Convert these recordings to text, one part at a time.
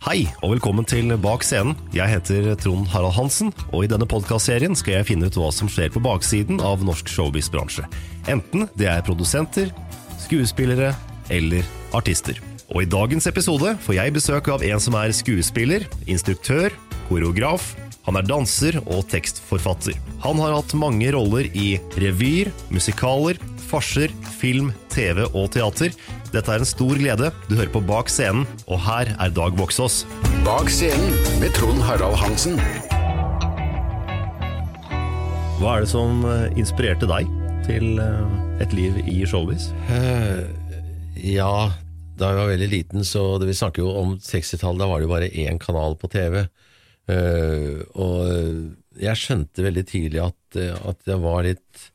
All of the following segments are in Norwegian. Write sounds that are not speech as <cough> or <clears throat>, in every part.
Hei, og velkommen til Bak scenen. Jeg heter Trond Harald Hansen, og i denne podkastserien skal jeg finne ut hva som skjer på baksiden av norsk showbiz-bransje. Enten det er produsenter, skuespillere eller artister. Og i dagens episode får jeg besøk av en som er skuespiller, instruktør, koreograf, han er danser og tekstforfatter. Han har hatt mange roller i revyer, musikaler, farser, film, TV og teater. Dette er en stor glede. Du hører på Bak scenen, og her er Dag Voksås. Bak scenen med Trond Harald Hansen. Hva er det som eh, inspirerte deg til eh, et liv i showbiz? Ja, da jeg var veldig liten, så det, Vi snakker jo om 60-tallet, da var det jo bare én kanal på TV. Eh, og jeg skjønte veldig tidlig at, eh, at jeg var litt,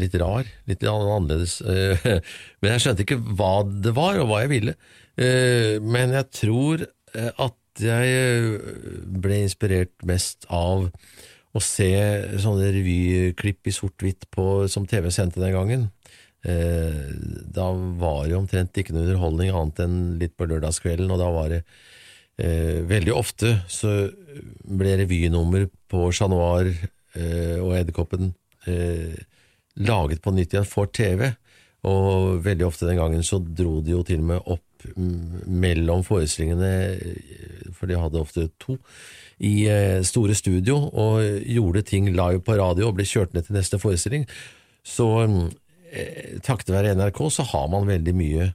litt rar, litt annerledes. Eh, <laughs> men jeg skjønte ikke hva det var, og hva jeg ville. Men jeg tror at jeg ble inspirert mest av å se sånne revyklipp i sort-hvitt som TV sendte den gangen. Da var det omtrent ikke noe underholdning annet enn litt på lørdagskvelden, og da var det eh, veldig ofte så ble revynummer på Chat Noir eh, og Edderkoppen eh, laget på nytt igjen for TV, og veldig ofte den gangen så dro de jo til og med opp mellom forestillingene, eh, for de hadde ofte to, i eh, store studio og gjorde ting live på radio og ble kjørt ned til neste forestilling. Så eh, takket være NRK så har man veldig mye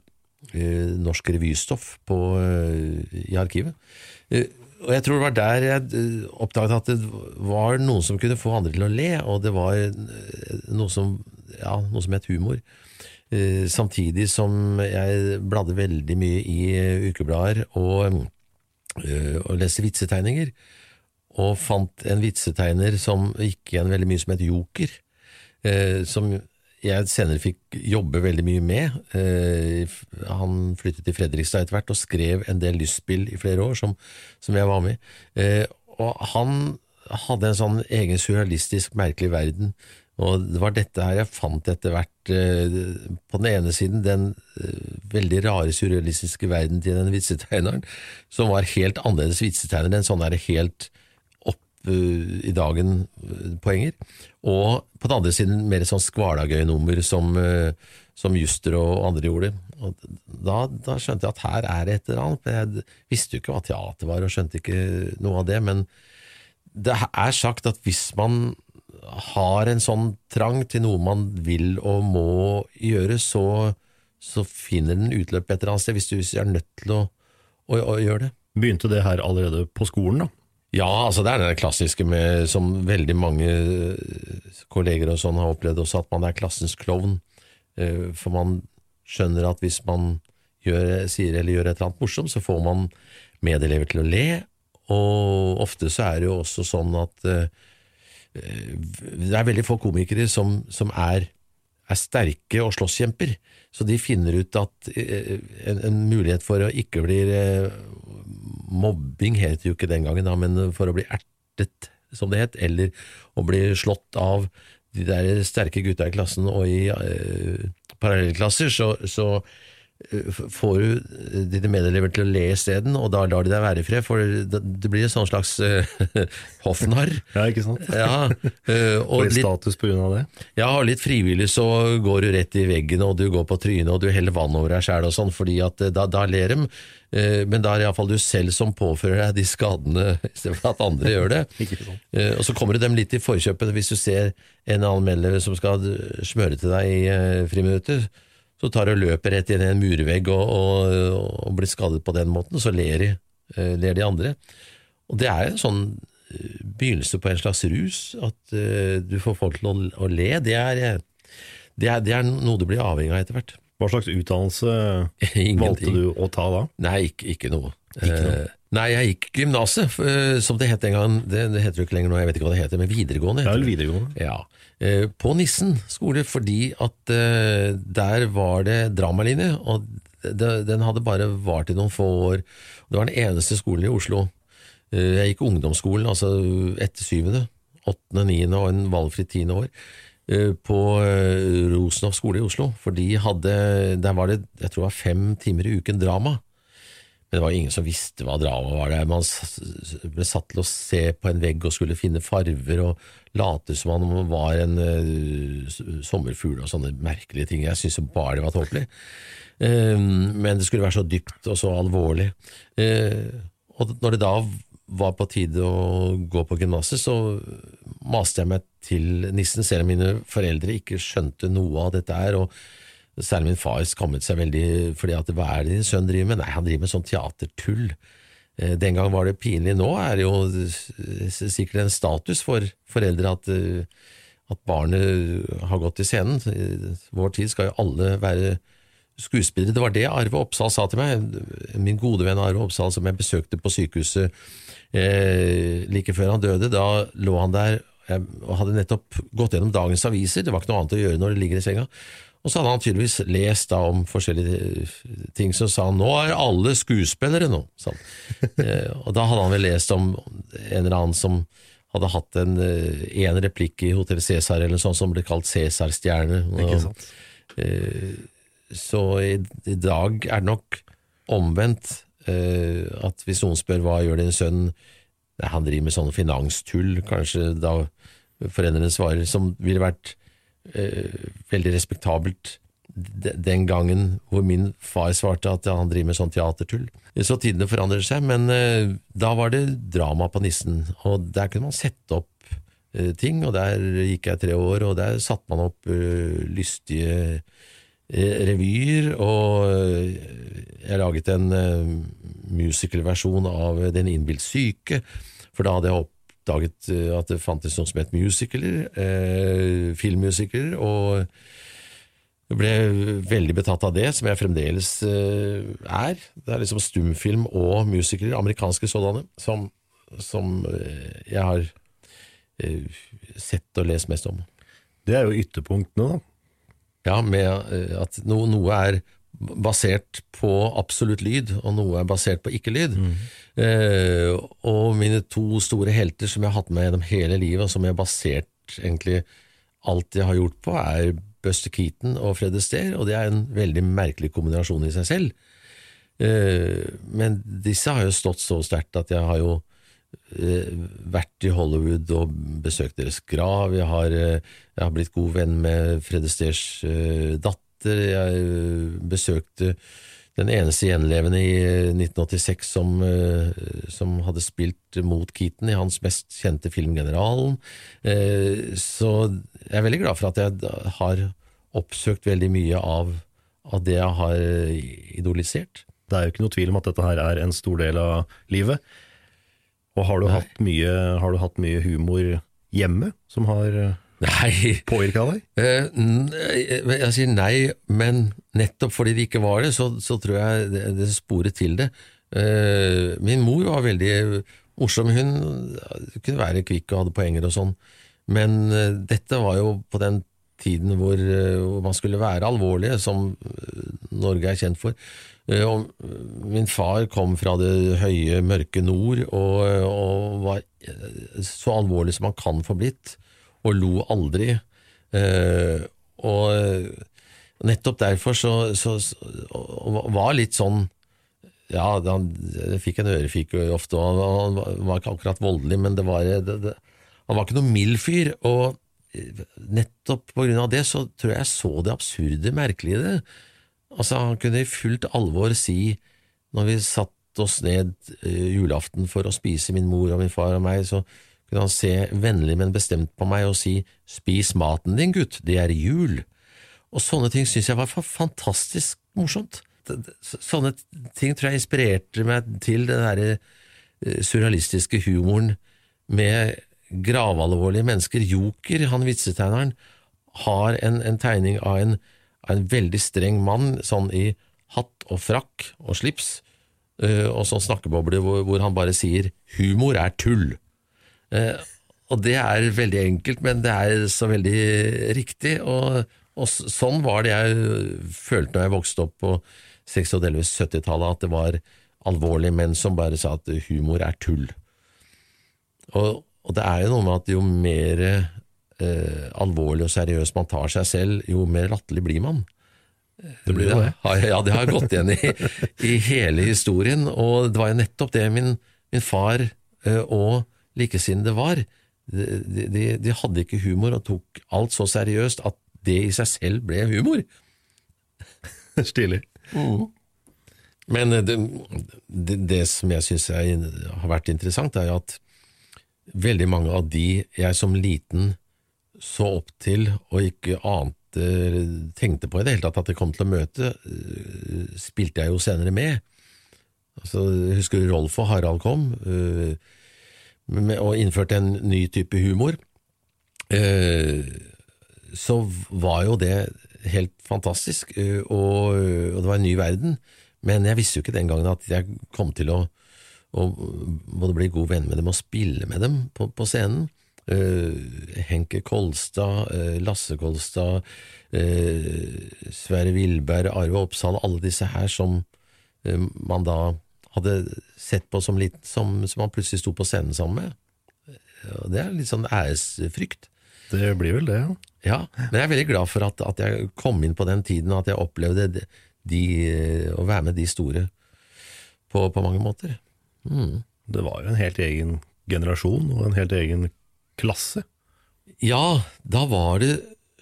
norsk revystoff på, eh, i arkivet. Eh, og jeg tror det var der jeg eh, oppdaget at det var noen som kunne få andre til å le, og det var eh, noe som, ja, noe som het humor. Eh, samtidig som jeg bladde veldig mye i eh, ukeblader og, eh, og leste vitsetegninger, og fant en vitsetegner som gikk igjen veldig mye som het Joker, eh, som jeg senere fikk jobbe veldig mye med. Eh, han flyttet til Fredrikstad etter hvert og skrev en del lystspill i flere år som, som jeg var med i. Eh, og han hadde en sånn egen surrealistisk, merkelig verden. Og det var dette her jeg fant etter hvert. Eh, på den ene siden den veldig rare surrealistiske verden til den vitsetegneren, som var helt annerledes vitsetegner enn sånn der helt i dagen-poenger. Og på den andre siden mer sånn skvalagøy-nummer som, eh, som Juster og andre gjorde. Og da, da skjønte jeg at her er det et eller annet. Jeg visste jo ikke hva teater var, og skjønte ikke noe av det, men det er sagt at hvis man har en sånn trang til noe man vil og må gjøre, så, så finner den utløp et eller annet sted, hvis du er nødt til å, å, å gjøre det. Begynte det her allerede på skolen, da? Ja, altså det er det klassiske med, som veldig mange kolleger og sånn har opplevd også, at man er klassens klovn. Eh, For man skjønner at hvis man gjør, sier eller gjør et eller annet morsomt, så får man medelever til å le, og ofte så er det jo også sånn at eh, det er veldig få komikere som, som er, er sterke og slåsskjemper, så de finner ut at eh, en, en mulighet for å ikke bli eh, Mobbing het det jo ikke den gangen, da, men for å bli ertet, som det het, eller å bli slått av de der sterke gutta i klassen og i eh, parallellklasser, så, så får du dine medelever til å le isteden, og da lar de deg være i fred, for det, blir en sånn slags <laughs> uh, hoffnarr. Ja, ikke sant? Ja, uh, og litt status av det? ja, og litt frivillig så går du rett i veggen, og du går på trynet, og du heller vann over deg sjæl og sånn, fordi at eh, da, da ler de. Uh, Men da er det iallfall du selv som påfører deg de skadene, <laughs> istedenfor at andre gjør det. <laughs> Ikke sant. Uh, Og så kommer du dem litt i forkjøpet hvis du ser en annen medlem som skal smøre til deg i friminutter. Så tar du og løper rett inn i en murvegg og, og, og blir skadet på den måten, så ler de, eh, ler de andre. Og det er en sånn eh, begynnelse på en slags rus, at eh, du får folk til å, å le. Det er, det, er, det er noe du blir avhengig av etter hvert. Hva slags utdannelse valgte du å ta da? Nei, ikke, ikke noe. Ikke noe. Nei, jeg gikk gymnaset, som det het en gang. Det, det heter jo ikke lenger nå, jeg vet ikke hva det heter, men videregående. Heter Det er vel videregående? Ja. Eh, På Nissen skole, fordi at eh, der var det dramalinje, og den hadde bare vart i noen få år. Det var den eneste skolen i Oslo. Eh, Jeg gikk ungdomsskolen, altså etter syvende, åttende, niende og en valgfri tiende år. På Rosenhoff skole i Oslo, for de hadde Der var det, jeg tror det var fem timer i uken drama. Men det var ingen som visste hva dramaet var. Der. Man ble satt til å se på en vegg og skulle finne farver og late som man var en uh, sommerfugl og sånne merkelige ting. Jeg syntes bare det var tåpelig. Uh, men det skulle være så dypt og så alvorlig. Uh, og når det da var på tide å gå på gymnaset, så maste jeg meg til nissen, selv om mine foreldre ikke skjønte noe av dette her. og Særlig min far skammet seg veldig fordi at hva er det din sønn driver med? Nei, han driver med sånn teatertull. Eh, Den gang var det pinlig, nå er det jo sikkert en status for foreldre at, eh, at barnet har gått til scenen. I vår tid skal jo alle være skuespillere. Det var det Arve Oppsal sa til meg, min gode venn Arve Oppsal som jeg besøkte på sykehuset eh, like før han døde. Da lå han der eh, og hadde nettopp gått gjennom dagens aviser, det var ikke noe annet å gjøre når det ligger i senga. Og så hadde han tydeligvis lest da om forskjellige eh, ting, som sa nå er alle skuespillere nå. Sånn. <laughs> Eh, og da hadde han vel lest om en eller annen som hadde hatt en, eh, en replikk i Hotell Cæsar eller sånt som ble kalt Cæsar-stjerne. Eh, Så i, i dag er det nok omvendt. eh, at hvis noen spør hva gjør din sønn, Nei, han driver med sånn finanstull, kanskje da foreldrene svarer, som ville vært eh, veldig respektabelt den gangen hvor min far svarte at han driver med sånn teatertull. Så tidene forandrer seg, men eh, da var det drama på Nissen, og der kunne man sette opp eh, ting, og der gikk jeg tre år, og der satte man opp eh, lystige eh, revyer, og jeg laget en musicalversjon av Den innbilt syke, for da hadde jeg oppdaget eh, at det fantes noe som het musicaler, eh, filmmusicaler, og jeg ble veldig betatt av det, som jeg fremdeles eh, er. Det er liksom stumfilm og musicaler, amerikanske sådanne, som, som eh, jeg har eh, sett og lest mest om. Det er jo ytterpunktene, da. Ja, med eh, at no, noe er basert på absolutt lyd, og noe er basert på ikke-lyd. Eh, og mine to store helter som jeg har hatt med gjennom hele livet, og som jeg har basert egentlig alt jeg har gjort på, er Buster Keaton og Fred Astaire, og det er en veldig merkelig kombinasjon i seg selv. Eh, men disse har jo stått så sterkt at jeg har jo eh, vært i Hollywood og besøkt deres grav. Jeg har, eh, jeg har blitt god venn med Fred Astaires eh, datter. Jeg eh, besøkte den eneste gjenlevende i eh, 1986 som, eh, som hadde spilt mot Keaton i hans mest kjente film Generalen. Eh, Så jeg er veldig glad for at jeg har oppsøkt veldig mye av, av det jeg har eh, idolisert. Det er jo ikke noe tvil om at dette her er en stor del av livet. Og har du, hatt mye, har du hatt mye humor hjemme som har eh, Nei, påvirka deg? Uh, jeg sier nei, men nettopp fordi det ikke var det, så, så tror jeg det, det sporet til det. Uh, min mor var veldig morsom, hun kunne være kvikk og hadde poenger og sånn, men uh, dette var jo på den tiden hvor, hvor man skulle være alvorlige, som Norge er kjent for. Min far kom fra det høye, mørke nord og, og var så alvorlig som han kan få blitt og lo aldri. Eh, og nettopp derfor så, så, så var litt sånn Ja, han fikk en ørefik ofte, og han var- ikke akkurat voldelig, men det var, det, det, han var ikke noen mild fyr. Og nettopp på grunn av det så tror jeg jeg så det absurde, merkelige i det. Altså, han kunne i fullt alvor si, når vi satt oss ned eh, julaften for å spise, min mor og min far og meg, så kunne han se vennlig, men bestemt på meg og si spis maten din, gutt, det er jul. Og sånne ting syns jeg var fantastisk morsomt. Sånne ting tror jeg inspirerte meg til den derre eh, surrealistiske humoren med gravalvorlige mennesker. Joker, han vitsetegneren, har en, en tegning av en, av en veldig streng mann, sånn i hatt og frakk og slips, eh, og sånn snakkeboble hvor, hvor han bare sier 'humor er tull'. Eh, og det er veldig enkelt, men det er så veldig riktig, og, og sånn var det jeg følte når jeg vokste opp på 60- og delvis 70-tallet, at det var alvorlige menn som bare sa at humor er tull. Og, og det er jo noe med at jo mer eh, alvorlig og seriøst man tar seg selv, jo mer latterlig blir man. Det blir jo det. Ja, ja, det har gått igjen i, i hele historien, og det var jo nettopp det min, min far eh, og likesinnede var. De, de, de hadde ikke humor og tok alt så seriøst at det i seg selv ble humor. <laughs> Stilig. Men eh, det, det, det som jeg syns har vært interessant, er at veldig mange av de jeg som liten så opp til og ikke ante tenkte på i det hele tatt at jeg kom til å møte, eh, spilte jeg jo senere med. Altså, jeg husker Rolf og Harald kom Uh, og innførte en ny type humor. Eh, så var jo det helt fantastisk, eh, og, det var en ny verden. Men jeg visste jo ikke den gangen at jeg kom til å, å både bli god venn med dem og spille med dem på, på scenen. Eh, Henke Kolstad, Lasse Kolstad, Sverre Wilberg, Arve Oppsal, alle disse her som man da hadde sett på som, litt, som, som man plutselig sto på scenen sammen med. Og Det er litt sånn æresfrykt. Det blir vel det, ja. Ja, men jeg er veldig glad for at, at jeg kom inn på den tiden, at jeg opplevde de, de, å være med de store på, på mange måter. Mm. Det var jo en helt egen generasjon og en helt egen klasse. Ja, da var det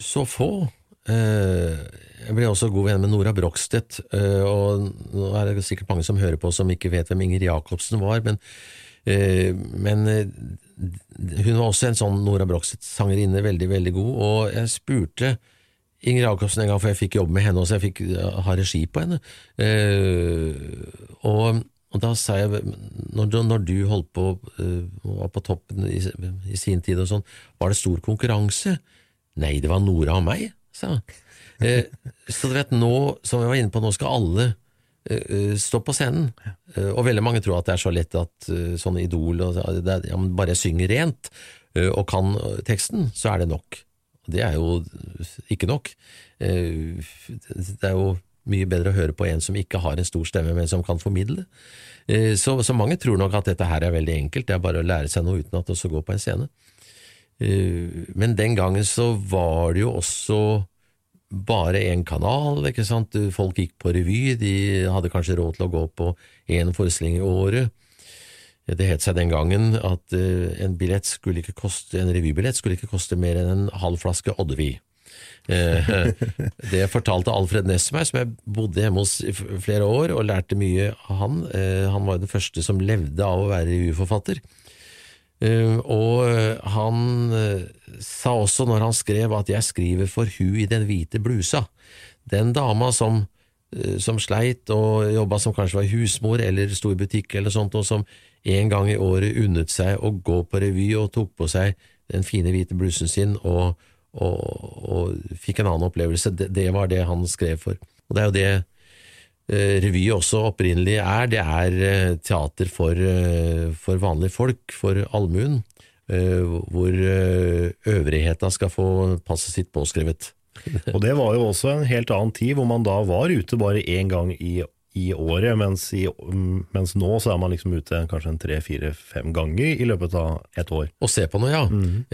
så få. Eh, Jeg ble også god venn med Nora Brogstedt, eh, og nå er det sikkert mange som hører på som ikke vet hvem Inger Jacobsen var, men, eh, men hun var også en sånn Nora Brogstedt-sangerinne, veldig, veldig god, og jeg spurte Inger Jacobsen en gang, for jeg fikk jobbe med henne også, jeg fikk ha regi på henne, og, og da sa jeg, når når du holdt på, Og var på toppen i, i sin tid og sånn, var det stor konkurranse? Nei, det var Nora og meg, sa han. Eh, så du vet, nå, som jeg var inne på, nå skal alle eh, stå på scenen. Eh, og veldig mange tror at det er så lett at uh, sånn Idol og, det er, ja, Bare jeg synger rent eh, og kan eh, teksten, så er det nok. Det er jo ikke nok. Eh, det er jo mye bedre å høre på en som ikke har en stor stemme, men som kan formidle. Eh, Så, så mange tror nok at dette her er veldig enkelt, det er bare å lære seg noe uten at det også går på en scene. Eh, Men den gangen så var det jo også bare én kanal, ikke sant. Folk gikk på revy, de hadde kanskje råd til å gå på én forestilling i året. Det het seg den gangen at eh, en koste, en revybillett skulle ikke koste mer enn en halv flaske Oddevie. Eh, <laughs> det fortalte Alfred Næss meg, som jeg bodde hjemme hos i flere år og lærte mye av han. Han var den første som levde av å være revyforfatter. Eh, Og eh, han eh, sa også når han skrev at 'jeg skriver for hu i den hvite blusa'. Den dama som, som sleit og jobba som kanskje var husmor eller sto i butikk eller sånt, og som en gang i året unnet seg å gå på revy og tok på seg den fine hvite blusen sin og, og, og fikk en annen opplevelse. Det, det var det han skrev for. Og det er jo det revy også opprinnelig er. Det er eh, teater for, eh, for vanlige folk, for allmuen, eh, hvor eh, øvrigheta skal få passet sitt påskrevet. <laughs> Og det var jo også en helt annen tid, hvor man da var ute bare én gang i, i året, mens, i, mens nå så er man liksom ute kanskje en tre, fire, fem ganger i løpet av et år. Å se på noe, ja.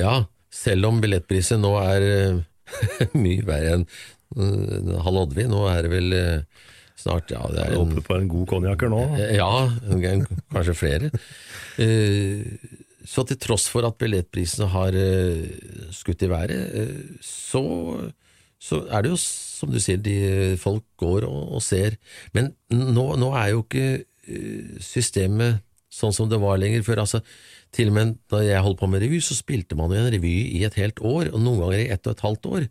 Ja, selv om billettpriset nå er eh, <laughs> mye verre enn halv Oddvi. Nå er det vel eh, snart ja, det er en, Håper på en god konjakker nå. Ja, kanskje flere. Eh, Så til tross for at billettprisene har eh, skutt i været, eh, så, så er det jo som du sier, de, folk går og, og ser. Men nå, nå er jo ikke systemet sånn som det var lenger før. altså til og med da jeg holdt på med revy, så spilte man jo en revy i et helt år, og noen ganger i ett og et halvt år.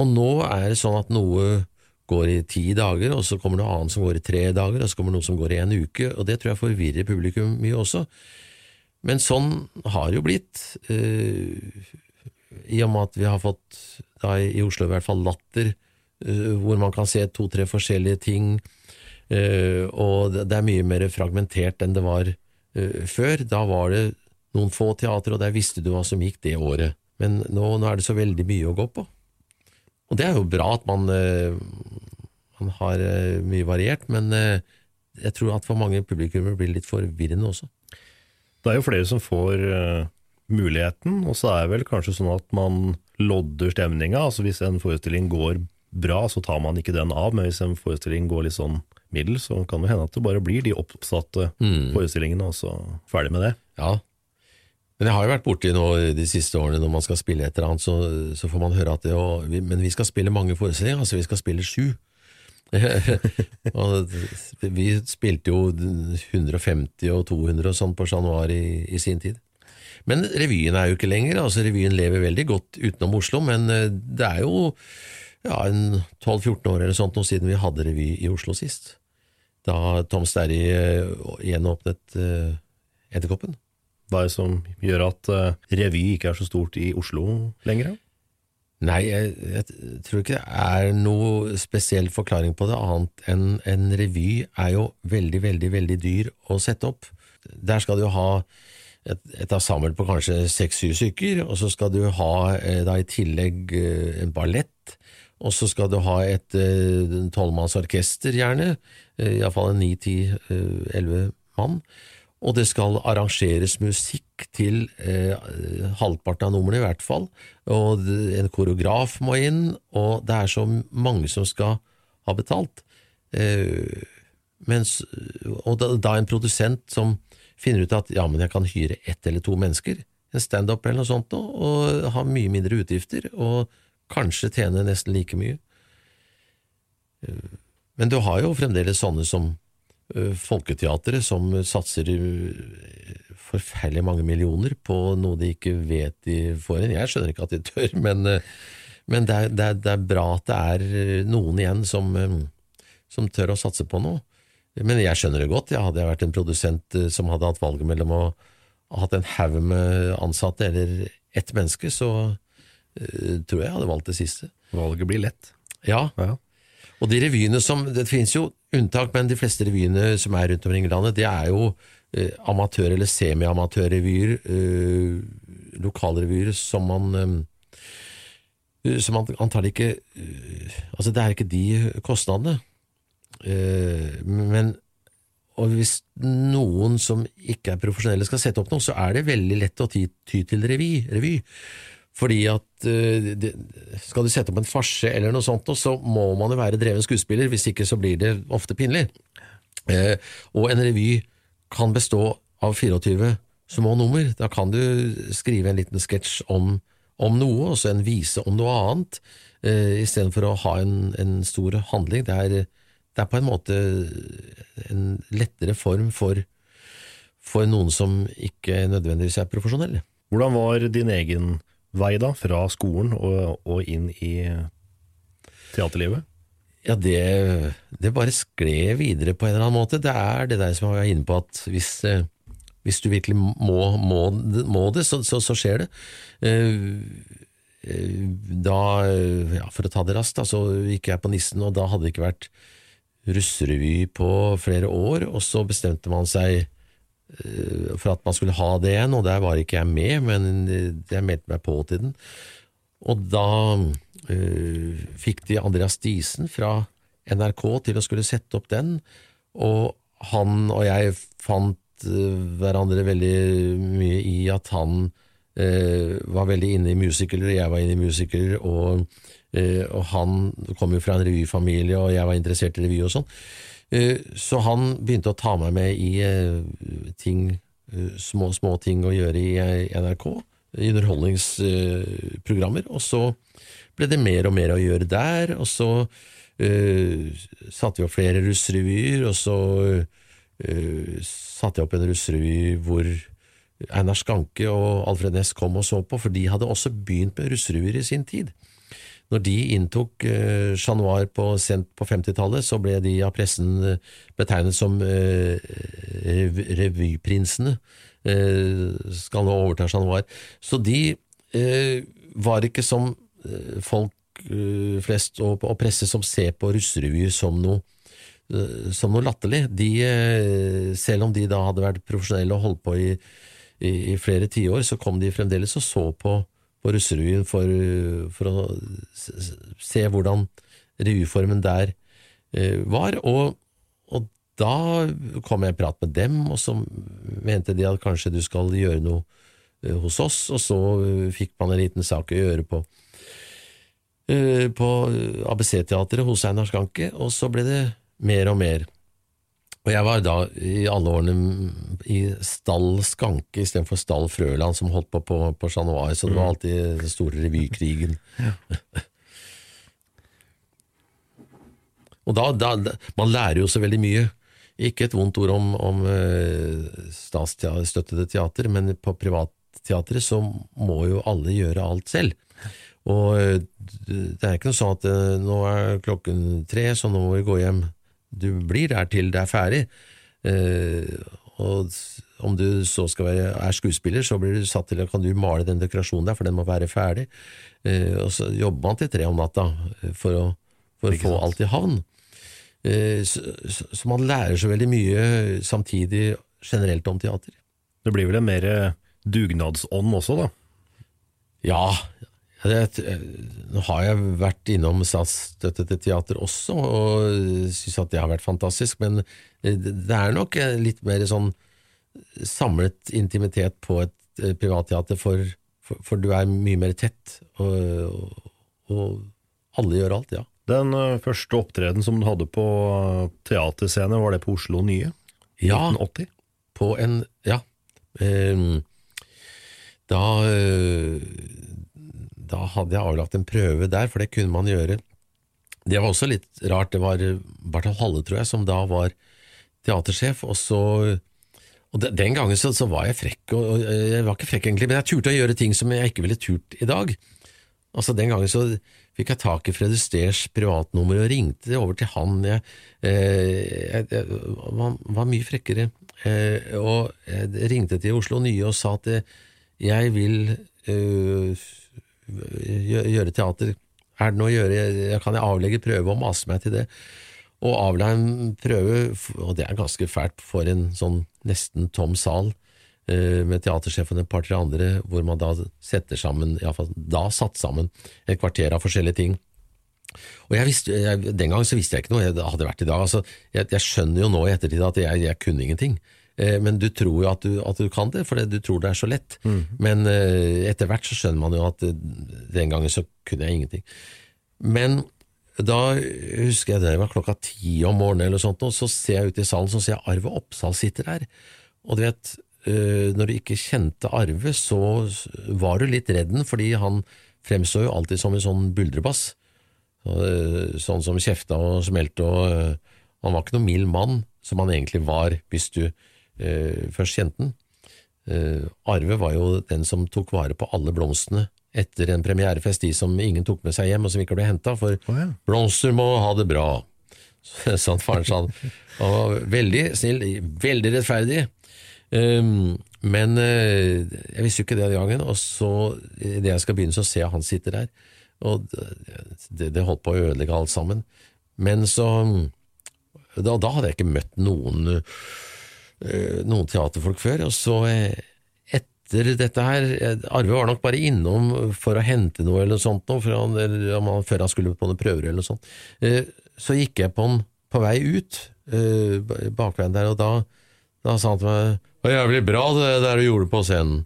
Og nå er det sånn at noe går i ti dager, og så kommer noe annet som går i tre dager, og så kommer noe som går i en uke, og det tror jeg forvirrer publikum mye også. Men sånn har det jo blitt, eh, i og med at vi har fått, da i Oslo i hvert fall, Latter, eh, hvor man kan se to-tre forskjellige ting, eh, og det er mye mer fragmentert enn det var eh, før. Da var det noen få teater, og der visste du hva som gikk det året. Men nå, nå er det så veldig mye å gå på. Og det er jo bra at man, eh, man har eh, mye variert, men eh, jeg tror at for mange publikummer blir det litt forvirrende også. Det er jo flere som får muligheten, og så er det vel kanskje sånn at man lodder stemninga. Altså hvis en forestilling går bra, så tar man ikke den av, men hvis en forestilling går litt sånn middel, så kan det hende at det bare blir de oppsatte Mm. forestillingene, og så ferdig med det. Ja, men jeg har jo vært borti nå de siste årene når man skal spille et eller annet, så, så får man høre at det, og, vi, men vi skal spille mange forestillinger, altså vi skal spille sju. <laughs> vi spilte jo 150 og 200 og sånn på Chat Noir i, i sin tid. Men revyen er jo ikke lenger, altså revyen lever veldig godt utenom Oslo, men eh, det er jo ja, en 12-14 år eller sånt nå siden vi hadde revy i Oslo sist. Da Tom Sterry eh, gjenåpnet uh, Edderkoppen. Hva er det som gjør at eh, revy ikke er så stort i Oslo lenger? Nei, jeg, jeg tror ikke det er noe spesiell forklaring på det, annet enn en revy er jo veldig, veldig, veldig dyr å sette opp. Der skal du ha et, et ensemble på kanskje seks-syv stykker, og så skal du ha eh, da i tillegg eh, en ballett, og så skal du ha et tolvmannsorkester gjerne, iallfall en ni, ti, elleve mann. Og det skal arrangeres musikk til eh, halvparten av numrene i hvert fall, og en koreograf må inn, og det er så mange som skal ha betalt. Eh, mens, og da, da en produsent som finner ut at ja, men jeg kan hyre ett eller to mennesker, en standup eller noe sånt, og ha mye mindre utgifter, og kanskje tjene nesten like mye. Eh, Men du har jo fremdeles sånne som Folketeatret, som satser eh, forferdelig mange millioner på noe de ikke vet de får inn. Jeg skjønner ikke at de tør, <laughs> men, eh, men det, er, det, er, det er bra at det er eh, noen igjen som, eh, som tør å satse på noe. Men jeg skjønner det godt. Jeg hadde jeg vært en produsent eh, som hadde hatt valget mellom å ha hatt en haug med ansatte eller ett menneske, så eh, tror jeg jeg hadde valgt det siste. Valget blir lett. Ja, Ja. Og de revyene som Det finnes jo unntak, men de fleste revyene som er rundt omkring i landet, det er jo eh, amatør- eller semi-amatørrevyer, eh, lokalrevyer, som man eh, som man ikke eh, Altså, det er ikke de kostnadene. Eh, men og hvis noen som ikke er profesjonelle skal sette opp noe, så er det veldig lett å ty, ty til revy. Fordi at eh, det, skal du sette opp en farse eller noe sånt, så må man jo være dreven skuespiller, hvis ikke så blir det ofte pinlig. Eh, og en revy kan bestå av 24 små nummer. Da kan du skrive en liten sketsj om, om noe, og så en vise om noe annet, eh, istedenfor å ha en, en stor handling. Det er, det er på en måte en lettere form for, for noen som ikke nødvendigvis er profesjonelle. Hvordan var din egen vei da, fra skolen og, og inn i teaterlivet? Ja, det, det bare skled videre på en eller annen måte. Det er det der som jeg var inne på, at hvis, eh, hvis du virkelig må, må, må det, så, så, så, skjer det. Eh, eh, da, ja, for å ta det raskt, da, så gikk jeg på Nissen, og da hadde det ikke vært russerevy på flere år, og så bestemte man seg for at man skulle ha det igjen, og der var ikke jeg med, men jeg meldte meg på til den. Og da uh, fikk de Andreas Diesen fra NRK til å skulle sette opp den, og han og jeg fant uh, hverandre veldig mye i at han uh, var veldig inne i musikaler, jeg var inne i musikaler, og, og, han kom jo fra en revyfamilie, og jeg var interessert i revy og sånn. Så han begynte å ta meg med i ting, små, små ting å gjøre i NRK i underholdningsprogrammer, og så ble det mer og mer å gjøre der, og så satte vi opp flere russrevyer, og så satte jeg opp en russrevy hvor Einar Skanke og Alfred Næss kom og så på, for de hadde også begynt med russrevyer i sin tid. Når de inntok uh, Chat Noir på, sent på 50-tallet, så ble de av pressen uh, betegnet som uh, revyprinsene. skal nå overta Chat Noir. Så de var ikke som folk flest og, og presse som ser på russerevyer som noe som noe latterlig. De, selv om de da hadde vært profesjonelle og holdt på i, i, i flere tiår, så kom de fremdeles og så på på for, for, å se hvordan revyformen der eh, var. Og, og, da kom jeg i prat med dem, og så mente de at kanskje du skal gjøre noe eh, hos oss, og så fikk man en liten sak å gjøre på, eh, på ABC-teatret hos Einar Skanke, og så ble det mer og mer. Og jeg var da i alle årene i Stall Skanke istedenfor Stall Frøland, som holdt på på, på Chat Noir, så det var mm. alltid den store revykrigen. Ja. <laughs> og da, da, Man lærer jo så veldig mye. Ikke et vondt ord om, om uh, statsstøttede teater, men på privatteatret så må jo alle gjøre alt selv. Og uh, det er ikke noe sånn at uh, nå er klokken tre, så nå må vi gå hjem du blir der til det er ferdig. Eh, og om du så skal være, er skuespiller, så blir du satt til at kan du male den dekorasjonen der, for den må være ferdig. Eh, og så jobber man til tre om natta eh, for å, for å få alt i havn. Så, så, man lærer så veldig mye samtidig generelt om teater. Det blir vel en mer dugnadsånd også, da? Ja, nå har jeg vært innom statsstøttede teater også, og syns at det har vært fantastisk, men det er nok litt mer sånn samlet intimitet på et eh, privatteater, for, for, for du er mye mer tett, og, og, alle gjør alt, ja. Den eh, første opptreden som du hadde på teaterscene, var det på Oslo Nye? Ja, 1980? På en Ja. Um, da da hadde jeg avlagt en prøve der, for det kunne man gjøre. Det var også litt rart. Det var Barthold Halle, tror jeg, som da var teatersjef. Og så og Den gangen så, så, var jeg frekk, og, jeg var ikke frekk egentlig, men jeg turte å gjøre ting som jeg ikke ville turt i dag. Altså Den gangen så fikk jeg tak i Fred Usters privatnummer og ringte over til han. Jeg, eh, jeg, jeg var, mye frekkere. Eh, og jeg ringte til Oslo Nye og sa at jeg vil eh, gjøre teater. Er det noe å gjøre, kan jeg avlegge prøve og mase meg til det. Og avla en prøve, og det er ganske fælt for en sånn nesten tom sal eh, med teatersjefen og et par-tre andre, hvor man da setter sammen, iallfall da satt sammen, et kvarter av forskjellige ting. Og jeg visste, jeg, Den gang så visste jeg ikke noe, det hadde vært i dag. altså, Jeg, jeg skjønner jo nå i ettertid at jeg, jeg kunne ingenting. Eh, men du tror jo at du, at du kan det, for du tror det er så lett. Mm. Men eh, etter hvert så skjønner man jo at eh, den gangen så kunne jeg ingenting. Men da husker jeg det var klokka ti om morgenen, eller sånt, og så ser jeg ut i salen så ser jeg Arve Oppsal sitter der. Og du vet, når du ikke kjente Arve, så var du litt redd den, fordi han fremstår jo alltid som en sånn buldrebass. Sånn som kjefta og smelte og Han var ikke noen mild mann, som han egentlig var hvis du først kjente den. Eh, Arve var jo den som tok vare på alle blomstene etter en premierefest, de som ingen tok med seg hjem og som ikke ble henta, for blomster må ha det bra. <laughs> Sånn faren sa han. Var veldig snill, veldig rettferdig. Um, men uh, jeg visste jo ikke det den gangen, og så idet jeg skal begynne, så ser jeg han sitter der. Og det, det holdt på å ødelegge alt sammen. Men så Da, da hadde jeg ikke møtt noen, eh, noen teaterfolk før. Og så eh, etter dette her eh, Arve var nok bare innom for å hente noe eller noe sånt, noe, han, eller før han skulle på noen prøver eller noe sånt. Eh, Så gikk jeg på han på vei ut, eh, bakveien der, og da, da sa han til meg Det var jævlig bra det der du gjorde på scenen.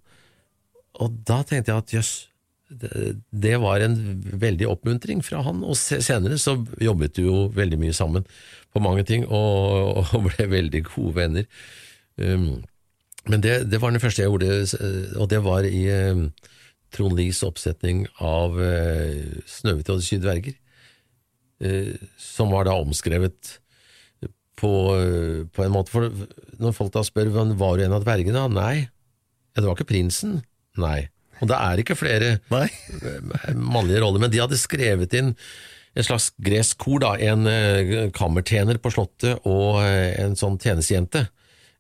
Og da tenkte jeg at jøss, det, det var en veldig oppmuntring fra han. Og senere så jobbet vi jo veldig mye sammen på mange ting, og, og ble veldig gode venner. Um, men det, det var den første jeg gjorde, eh, og det var i um, Trond Lies oppsetning av uh, 'Snøhvit og de syv dverger', uh, som var da omskrevet på, uh, på en måte. For når folk da spør om var du en av dvergene, nei, ja, det var ikke prinsen, nei. Og det er ikke flere Nei. <laughs> mannlige roller, men de hadde skrevet inn en slags gresk kor, da, en kammertjener på Slottet og en sånn tjenestejente,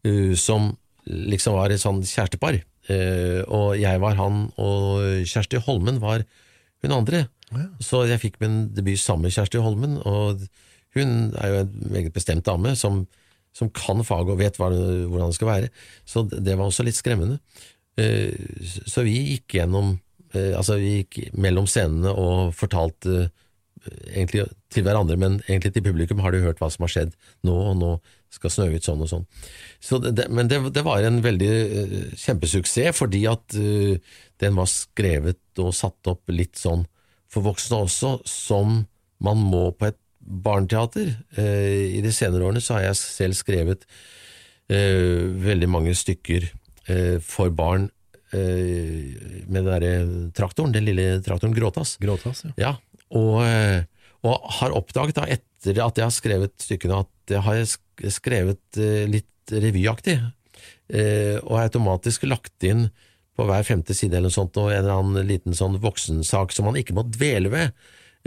eh, som liksom var et sånn kjærestepar. Uh, og jeg var han, og Kjersti Holmen var hun andre. Så jeg fikk min debut sammen med Kjersti Holmen, og hun er jo en meget bestemt dame som, som kan faget og vet hva, hvordan det skal være. Så det var også litt skremmende. Uh, Så vi gikk gjennom Altså, vi gikk mellom scenene og fortalte egentlig til hverandre, men egentlig til publikum har du hørt hva som har skjedd nå, og nå skal Snøhvit sånn og sånn. Så det, men det, det var en veldig eh, kjempesuksess, fordi at uh, den var skrevet og satt opp litt sånn for voksne også, som man må på et barneteater. Uh, I de senere årene så har jeg selv skrevet veldig mange stykker for barn med den derre traktoren, den lille traktoren Gråtass. Gråtass, ja. Ja, og, og har oppdaget da etter at jeg har skrevet stykkene, at jeg har skrevet eh, litt revyaktig, eh, og automatisk lagt inn på hver femte side eller noe sånt, og en eller annen liten sånn voksensak som man ikke må dvele ved,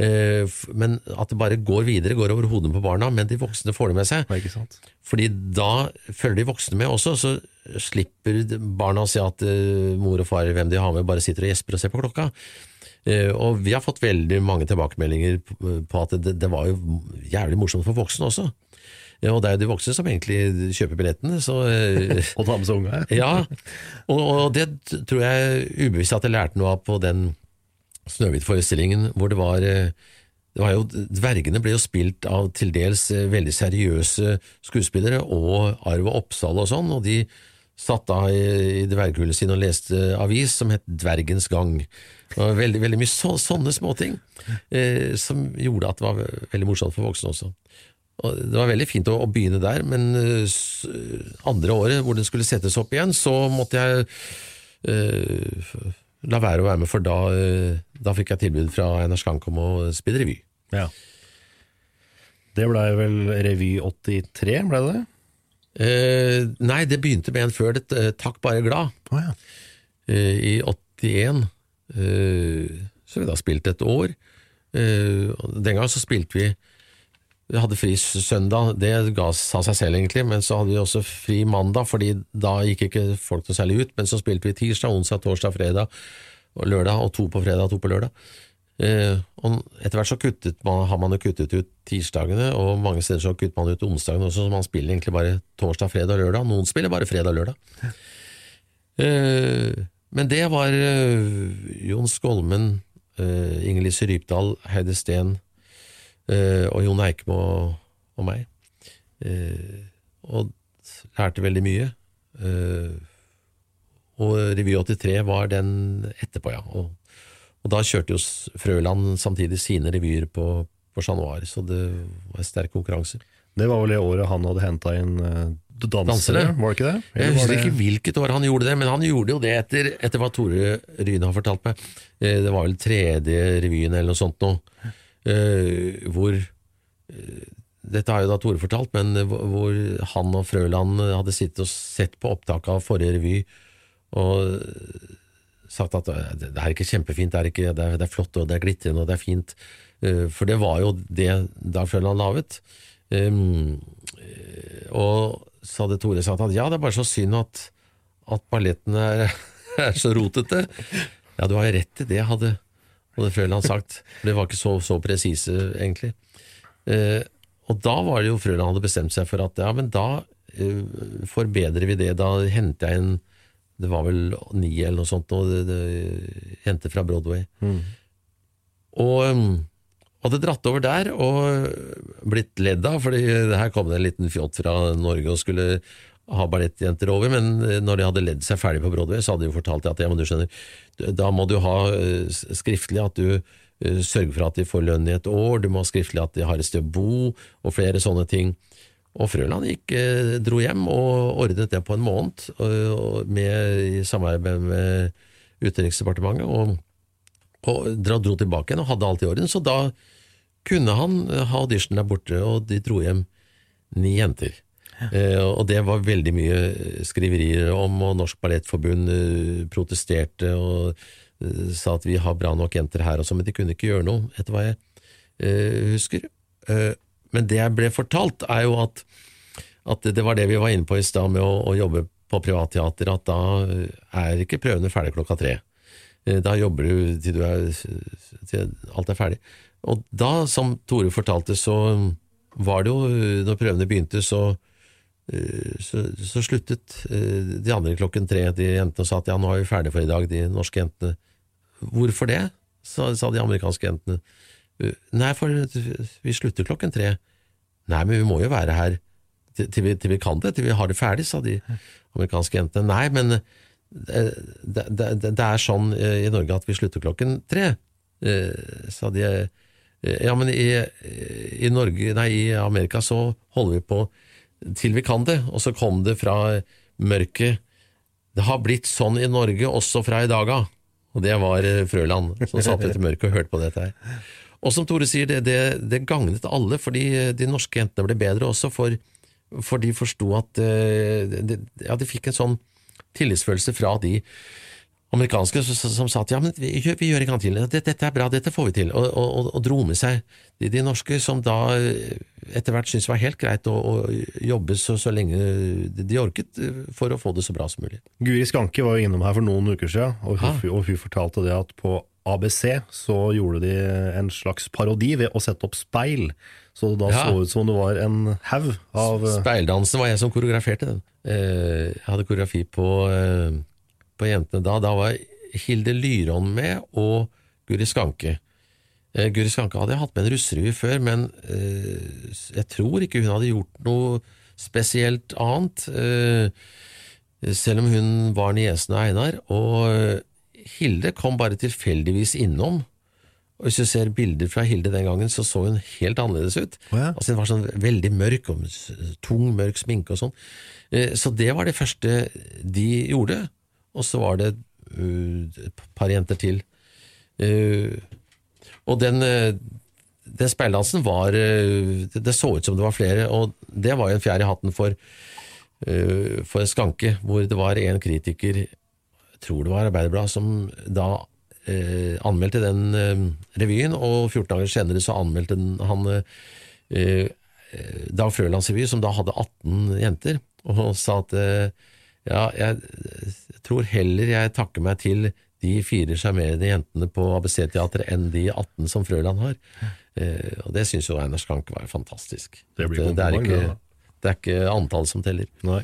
eh, men at det bare går videre, går over hodene på barna, men de voksne får det med seg. Sant? Fordi da følger de voksne med også, så slipper barna å se at mor og far, hvem de har med, bare sitter og gjesper og ser på klokka. Og vi har fått veldig mange tilbakemeldinger på på at det, det var jo jævlig morsomt for voksne også. Og det er jo de voksne som egentlig kjøper billettene, så eh, <laughs> Og tar med seg unga, <laughs> ja. Og, og det tror jeg ubevisst at jeg lærte noe av på den Snøhvit-forestillingen, hvor det var eh, det var jo, Dvergene ble jo spilt av til dels eh, veldig seriøse skuespillere, og Arve Oppsal og sånn, og de satt da i, i dverghullet sin og leste avis som het Dvergens gang. Var veldig, veldig mye så, sånne småting eh, som gjorde at det var veldig morsomt for voksne også. Og det var veldig fint å, å begynne der, men eh, andre året hvor den skulle settes opp igjen, så måtte jeg uh, la være å være med, for da, uh, da fikk jeg tilbud fra Einar Skank om å spille revy. Ja. Det blei vel Revy 83, ble det det? Uh, nei, det begynte med en før det, Takk bare glad, eh, i 81. Eh, så vi da spilte et år. Den gang så spilte vi Vi hadde fri søndag, det ga sa seg selv egentlig, men så hadde vi også fri mandag, fordi da gikk ikke folk noe særlig ut. Men så spilte vi tirsdag, onsdag, torsdag, fredag og lørdag, og to på fredag og to på lørdag. Eh, og etter hvert så kuttet man, har man jo kuttet ut tirsdagene, og mange steder så kutter man ut onsdagene også, så man spiller egentlig bare torsdag, fredag og lørdag. Noen spiller bare fredag og lørdag. Eh, men det var eh, Jon Skolmen, uh, Inger-Lise Rypdal, Heide Steen eh, og Jon Eikmo og, og meg. Eh, og lærte veldig mye. Eh, og Revy 83 var den etterpå, ja. Og, og da kjørte jo Frøland samtidig sine revyer på, på Chat Noir, så det var sterk konkurranse. Det var vel det året han hadde henta inn eh, dansere, var det ikke det? Eller Jeg husker det- ikke hvilket år han gjorde det, men han gjorde jo det etter, etter hva Tore Ryne har fortalt meg. Eh, Det var vel tredje revyen eller noe sånt nå, eh, hvor eh, Dette har jo da Tore fortalt, men hvor han og Frøland hadde sittet og sett på opptaket av forrige revy og sagt at eh, det er ikke kjempefint, det er, ikke, det er, det er flott og det er glitrende og det er fint. Eh, For det var jo det da Frøland laget. Eh, og så hadde Tore sagt at ja, det er bare så synd at, at balletten er, <laughs> er så rotete. Ja, du har jo rett i det, hadde, hadde Frøland sagt. For det var ikke så, så presise, egentlig. Eh, og da var det jo Frøland hadde bestemt seg for at ja, men da eh, forbedrer vi det. Da henter jeg en Det var vel ni eller noe sånt, og det, det henter fra Broadway. Og um, hadde dratt over der og blitt ledd av, fordi her kom det en liten fjott fra Norge og skulle ha ballettjenter over, men når de hadde ledd seg ferdig på Broadway, så hadde de jo fortalt at ja, men du skjønner, da må du ha eh, skriftlig at du eh, sørger for at de får lønn i et år, du må ha skriftlig at de har et sted å bo, og flere sånne ting. Og Frøland gikk, eh, dro hjem og ordnet det på en måned, med, i samarbeid med Utenriksdepartementet, og og dro tilbake igjen og hadde alt i orden, så da kunne han eh, ha audition der borte, og de dro hjem ni jenter. Eh, og det var veldig mye skriverier om, og Norsk Ballettforbund eh, protesterte og eh, sa at vi har bra nok jenter her og sånn, men de kunne ikke gjøre noe, etter hva jeg eh, husker. Eh, men det jeg ble fortalt, er jo at, at det var det vi var inne på i stad med å, å jobbe på privatteater, at da eh, er ikke prøvene ferdig klokka tre. Eh, Da jobber du til, du er, til alt er ferdig. Og da, som Tore fortalte, så var det jo, når prøvene begynte, så, eh, så, så sluttet eh, de andre klokken tre. De jentene sa at ja, nå er vi ferdige for i dag, de norske jentene. Hvorfor det? sa, sa de amerikanske jentene. «Eh, Nei, for vi slutter klokken tre. Nei, men vi må jo være her til, til, vi, til vi kan det, til vi har det ferdig, sa de amerikanske jentene. Nei, men det, det, det, er sånn eh, i Norge at vi slutter klokken tre, eh, sa de. Eh, Ja, men i, i Norge, nei, i Amerika så holder vi på til vi kan det, og så kom det fra mørket. Det har blitt sånn i Norge også fra i dag av. Og det var eh, Frøland som satt etter mørket og hørte på dette her. Og som Tore sier, det, det, det gagnet alle, fordi de norske jentene ble bedre også, for, for de forsto at eh, de, Ja, de fikk en sånn tillitsfølelse fra de amerikanske som, sa at ja, men vi, vi gjør gang til, dette, dette er bra, dette får vi til, og, og, og, dro med seg de, de norske som da eh, etter hvert syntes det var helt greit å, å jobbe så, så lenge de orket eh, for å få det så bra som mulig. Guri Skanke var jo innom her for noen uker siden, og hun, Ah. og hun fortalte det at på ABC så gjorde de en slags parodi ved å sette opp speil, så det da Ja. så ut som det var en haug av eh, Speildansen var jeg som koreograferte den. Jeg hadde koreografi på, på Jentene da. Da var Hilde Lyron med, og Guri Skanke. Eh, Guri Skanke hadde jeg hatt med en russerevy før, men eh, jeg tror ikke hun hadde gjort noe spesielt annet. eh, Selv om hun var niesen av Einar. Og eh, Hilde kom bare tilfeldigvis innom. Og Hvis du ser bilder fra Hilde den gangen, så så hun helt annerledes ut. Altså Hun var sånn veldig mørk, og tung, mørk sminke og sånn. Eh, Så det var det første de gjorde. Og så var det uh, et par jenter til. Eh, og den, eh, den speildansen var eh, det, så ut som det var flere, og det var jo en fjær i hatten for, eh, for Skanke, hvor det var en kritiker, jeg tror det var Arbeiderbladet, som da eh, anmeldte den eh, revyen, og 14 dager senere så anmeldte han eh, eh, Dag Frølands revy, som da hadde 18 jenter, og sa at eh, ja, jeg tror heller jeg takker meg til de fire sjarmerende jentene på ABC-teatret enn de 18 som Frøland har. Eh, og det syns jo Einar Skanke var fantastisk. Det blir At, det, er ikke, det er ikke antall som teller. Nei.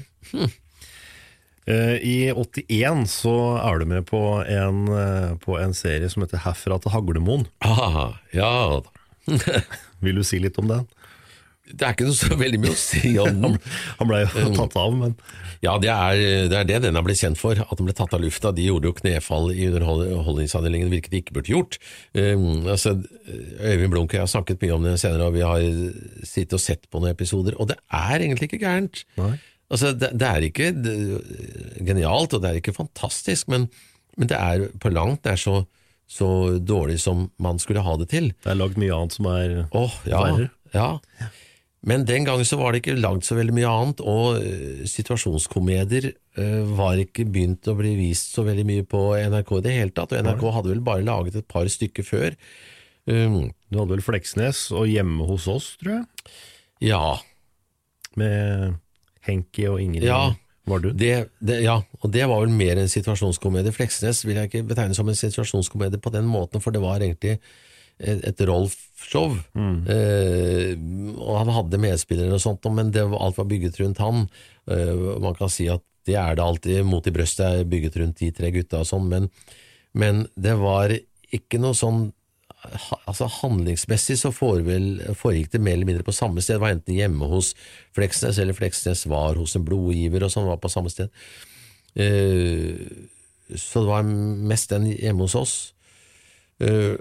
Eh, I 81 så er du med på en, eh, på en serie som heter Herfra til Haglemoen. Ah, ja da. <laughs> Vil du si litt om den? Det er ikke noe så <laughs> veldig mye å si om <laughs> den. Han ble jo tatt av, men Ja, det er, det er det den har blitt kjent for, at den ble tatt av lufta. De gjorde jo knefall i underholdningsavdelingen, hvilket de ikke burde gjort. Um, altså, Øyvind Blunk og jeg har snakket mye om det senere, og vi har sittet og sett på noen episoder, og det er egentlig ikke gærent. Altså, det, det er ikke det, genialt, og det er ikke fantastisk, men, men det er på langt det er så, så dårlig som man skulle ha det til. Det er lagd mye annet som er oh, ja, verre. ja. Men den gangen så var det ikke lagd så veldig mye annet, og eh, situasjonskomedier eh, var ikke begynt å bli vist så veldig mye på NRK i det hele tatt, og NRK hadde vel bare laget et par stykker før. Um, Du hadde vel Fleksnes og Hjemme hos oss, tror jeg, ja, med Henki og Ingrid. Ja. Var du? Det, det, ja, og det var vel mer en situasjonskomedie. Fleksnes vil jeg ikke betegne som en situasjonskomedie på den måten, for det var egentlig et, Rolf-show. Eh, og han hadde medspillere og sånt, men det, var- alt var bygget rundt han. Eh, man kan si at det er det alltid. Mot i brøstet er bygget rundt de tre gutta og sånn, men, men det var ikke noe sånn altså Handlingsmessig så foregikk det mer eller mindre på samme sted. Det var enten hjemme hos Fleksnes, eller Fleksnes var hos en blodgiver, og sånn var på samme sted. Eh, så det var mest den hjemme hos oss. Eh,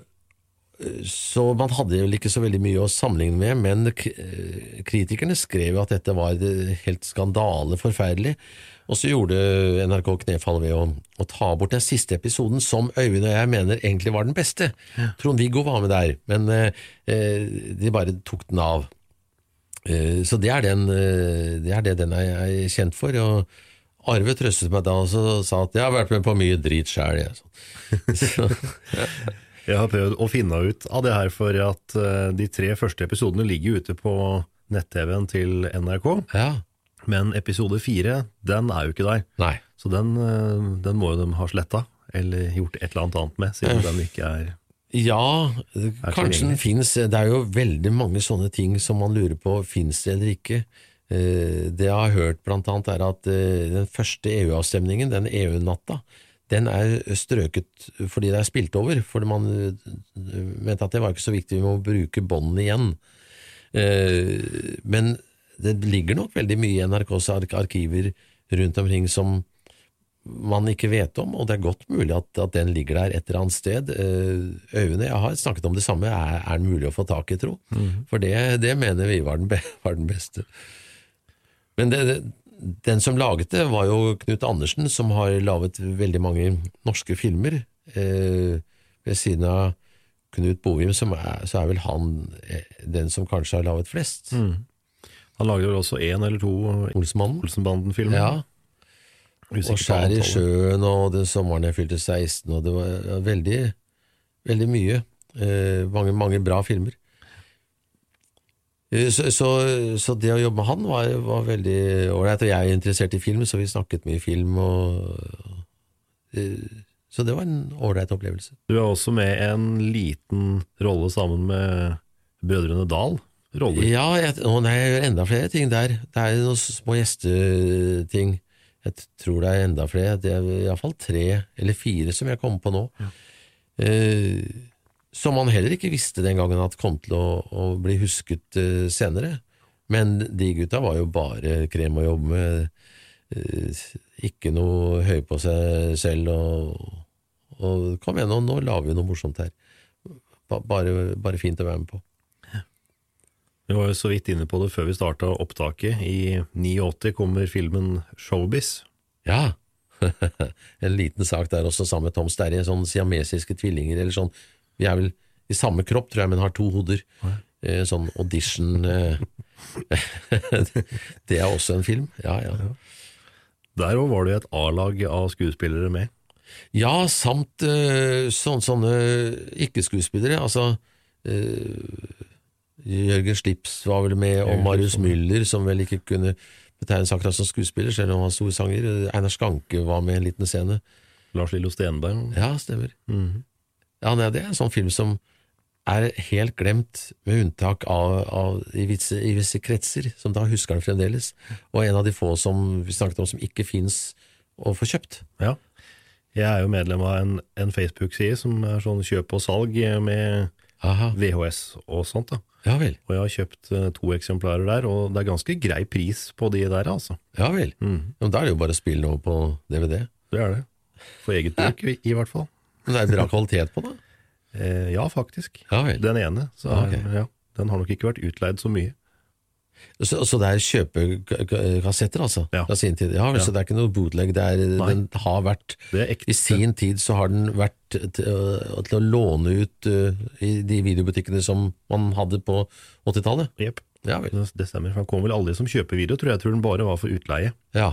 så man hadde vel ikke så veldig mye å sammenligne med, men eh, kritikerne skrev at dette var eh, helt skandale forferdelig. Og så gjorde NRK knefall ved å, å ta bort den siste episoden, som Øyvind og jeg mener egentlig var den beste. Trond-Viggo var med der, men eh, eh, de bare tok den av. Eh, så det er, den, det er det den er kjent for. Og Arve trøstet meg da og så sa at jeg har vært med på mye drit sjæl. jeg. <laughs> Så- <laughs> <laughs> Jeg har prøvd å finne ut av det her, for at eh, de tre første episodene ligger ute på nett-TV-en til NRK. Ja. Men episode fire, den er jo ikke der. Nei. Så den, eh, den må jo de ha sletta, eller gjort et eller annet annet med, siden den ikke er Ja, Er kanskje den fins. Det er jo veldig mange sånne ting som man lurer på fins det eller ikke. Eh, Det jeg har hørt blant annet er at eh, den første EU-avstemningen, den EU-natta, den er strøket fordi det er spilt over. Fordi man eh, mente at det var ikke så viktig, vi må bruke båndene igjen. Eh, Men det ligger nok veldig mye i NRKs arkiver rundt omkring som man ikke vet om, og det er godt mulig at, at den ligger der et eller annet sted. Eh, og jeg har snakket om det samme, er, er den mulig å få tak i, tro? For det, det mener vi var den, be, <laughs> var den beste. Men det, det- den som laget det, var jo Knut Andersen, som har laget veldig mange norske filmer. Eh, ved siden av Knut Bovim, som er, så er vel han eh, den som kanskje har laget flest. Han lagde vel også én eller to Olsenbanden-filmer. Ja. Usikker Og Skjær i sjøen, og den sommeren jeg fylte 16, og det var veldig, veldig mye. Eh, mange, mange bra filmer. Eh, Så, så, så det å jobbe med han var, var veldig ålreit, og jeg er interessert i film, så vi snakket mye film, og eh, Så det var en ålreit opplevelse. Du er også med en liten rolle sammen med Brødrene Dal. Roller. Ja, jeg, å nei, jeg gjør enda flere ting der. Det er noen små gjesteting. Jeg tror det er enda flere. Det er iallfall tre eller fire som jeg kommer på nå. Eh, som man heller ikke visste den gangen at kom til å, å bli husket uh, senere. Men de gutta var jo bare krem å jobbe med. Eh, ikke noe høy på seg selv. Og, og kom igjen, nå, nå lager vi noe morsomt her. Ba- Bare, bare fint å være med på. Vi var jo så vidt inne på det før vi starta opptaket. I 89 kommer filmen Showbiz. Ja, <laughs> en liten sak der også, sammen med Tom Sterry, sånn siamesiske tvillinger, eller sånn. Vi er vel i samme kropp, tror jeg, men har to hoder. Eh, Sånn audition eh. <laughs> Det er også en film, ja, ja. Der var det et A-lag av skuespillere med. Ja, samt eh, sån, sånne ikke-skuespillere, altså eh, Jørgen Slips var vel med, og Marius Müller, som vel ikke kunne betegnes akkurat som skuespiller, selv om han var stor sanger. Einar Skanke var med i en liten scene. Lars Lillo Stenberg. Ja, stemmer. Mhm. Ja, det er en sånn film som er helt glemt, med unntak av, av i, visse, i visse kretser, som da husker den fremdeles, og en av de få som vi snakket om som ikke fins å få kjøpt. Ja. Jeg er jo medlem av en, en Facebook-side som er sånn kjøp og salg med Aha. VHS og sånt. da. Ja vel. Og jeg har kjøpt eh, to eksemplarer der, og det er ganske grei pris på de der, altså. Ja vel. Mm. Ja, men da er det jo bare å spille noe på DVD. Det er det. For eget bruk, i, i hvert fall. Men det er bra kvalitet på det. Eh, ja, faktisk. Ja. Den ene. Så Ah, er, ok. ja, den har nok ikke vært utleid så mye. Så, så det er kjøpekassetter, altså? Ja. Fra sin tid. Ja, vel, Så det er ikke noe bootleg? Det er, den har vært er. I sin tid så har den vært til, til å låne ut uh, i de videobutikkene som man hadde på 80-tallet? Jepp. Ja. Det stemmer. Han kom vel aldri som kjøpevideo, tror jeg. Jeg tror den bare var for utleie. Ja.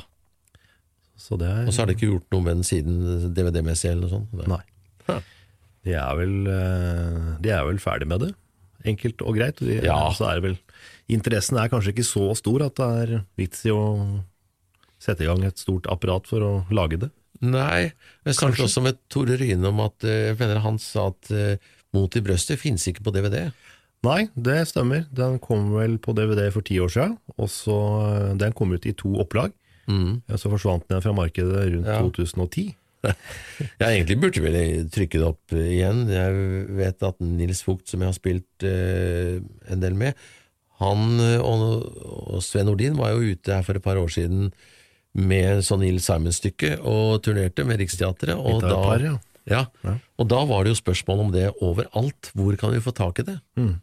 Så det er Og så har det ikke gjort noe med den siden DVD-messig eller noe sånt? Nei. <laughs> De er vel, eh, de er vel ferdig med det. Enkelt og greit. De, Ja. Så er vel, interessen er kanskje ikke så stor at det er vits i å sette i gang et stort apparat for å lage det. Nei, men kanskje, kanskje også med Tore Ryne om at eh, jeg mener han sa at uh, Mot i brøstet finnes ikke på DVD. Nei, det stemmer. Den kom vel på DVD for ti år siden, og så eh, den kom ut i to opplag. Mm. Så forsvant den fra markedet rundt Ja. 2010. <laughs> Ja, egentlig burde vi trykke det opp igjen. Jeg vet at Nils Vogt, som jeg har spilt eh, en del med, han eh, og, og Sven Nordin var jo ute her for et par år siden med sånn Neil Simon-stykke og turnerte med Riksteatret. Og, da- par, ja. ja, og da var det jo spørsmål om det overalt. Hvor kan vi få tak i det? Mm.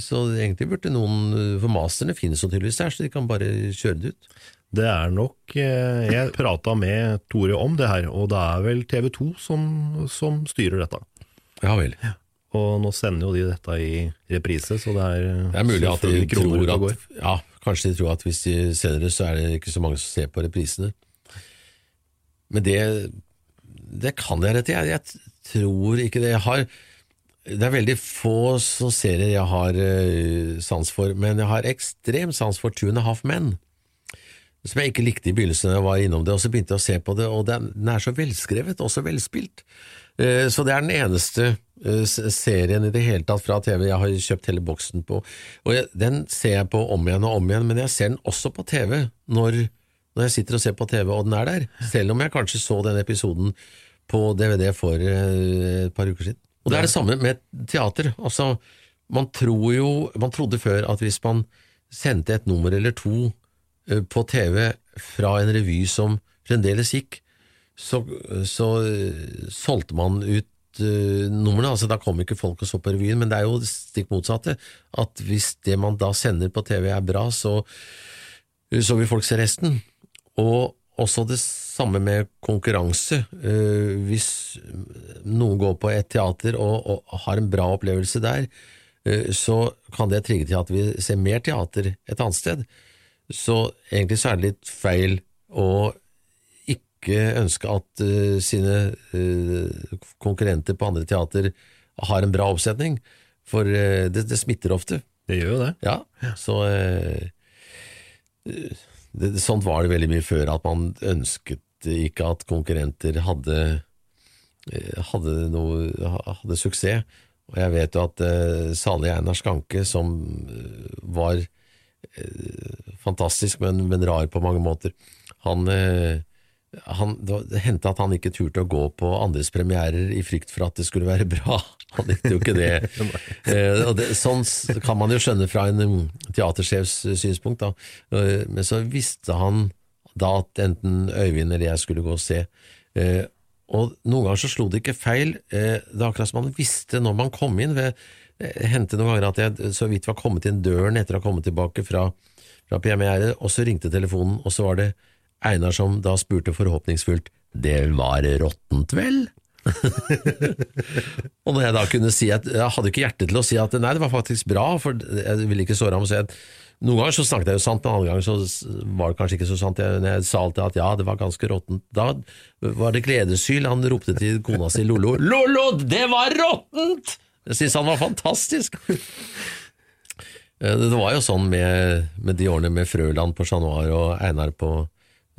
Så egentlig burde noen For masterne finnes jo tydeligvis her, så de kan bare kjøre det ut. Det er nok eh, Jeg <laughs> prata med Tore om det her, og det er vel TV 2 som, som styrer dette. Ja vel. Og nå sender jo de dette i reprise, så det er, Det er mulig at de tror at. Ja, kanskje de tror at hvis de sender det, så er det ikke så mange som ser på reprisene. Men det, det kan jeg rett i. Jeg, jeg tror ikke det. Jeg har Det er veldig få som serier jeg har eh, sans for, men jeg har ekstrem sans for Two and a Half Men. Som jeg ikke likte i begynnelsen jeg var innom det, og så begynte jeg å se på det, og den, den er så velskrevet og så velspilt. Eh, Så det er den eneste eh, serien i det hele tatt fra TV jeg har kjøpt hele boksen på. Og jeg, Den ser jeg på om igjen og om igjen, men jeg ser den også på TV når, når jeg sitter og ser på TV og den er der. Selv om jeg kanskje så den episoden på DVD for eh, et par uker siden. Og det er det samme med teater. Altså, man tror jo Man trodde før at hvis man sendte et nummer eller to på TV fra en revy som fremdeles gikk, så, så eh, solgte man ut uh, numrene. Altså, da kom ikke folk og så på revyen, men det er jo stikk motsatte. At hvis det man da sender på TV er bra, så, så vil folk se resten. Og også det samme med konkurranse. Uh, hvis noen går på et teater og, og har en bra opplevelse der, uh, så kan det trigge til at vi ser mer teater et annet sted. Så egentlig så er det litt feil å ikke ønske at uh, sine uh, konkurrenter på andre teater har en bra oppsetning, for uh, det, det smitter ofte. Det gjør jo det. Ja, så det, Sånt var det veldig mye før, at man ønsket ikke at konkurrenter hadde, hadde, noe, hadde suksess. Og jeg vet jo at uh, salig Einar Skanke, som var fantastisk, men, men rar på mange måter, han, eh, han, det hendte at han ikke turte å gå på andres premierer i frykt for at det skulle være bra. <laughs> Han likte jo ikke det. <laughs> Eh, det sånn kan man jo skjønne fra en um, teatersjefs eh, synspunkt, da. Eh, men så visste han da at enten Øyvind eller jeg skulle gå og se. Eh, og noen ganger så slo det ikke feil. Eh, det er akkurat som man visste når man kom inn. Det hendte noen ganger at jeg så vidt var kommet inn døren etter å ha kommet tilbake fra, fra premiere, og så ringte telefonen, og så var det Einar som da spurte forhåpningsfullt Det var råttent, vel? <laughs> og når jeg da kunne si at Jeg hadde ikke hjerte til å si at nei, det var faktisk bra, for jeg ville ikke såre ham. Så jeg, noen ganger så snakket jeg jo sant, men andre ganger så var det kanskje ikke så sant. Jeg, jeg sa alltid at ja, det var ganske råttent. Da var det gledeshyl. Han ropte til kona si Lollo Lollo, det var råttent! Jeg syns han var fantastisk. Eh, Det var jo sånn med, med de årene med Frøland på Chat Noir og Einar på,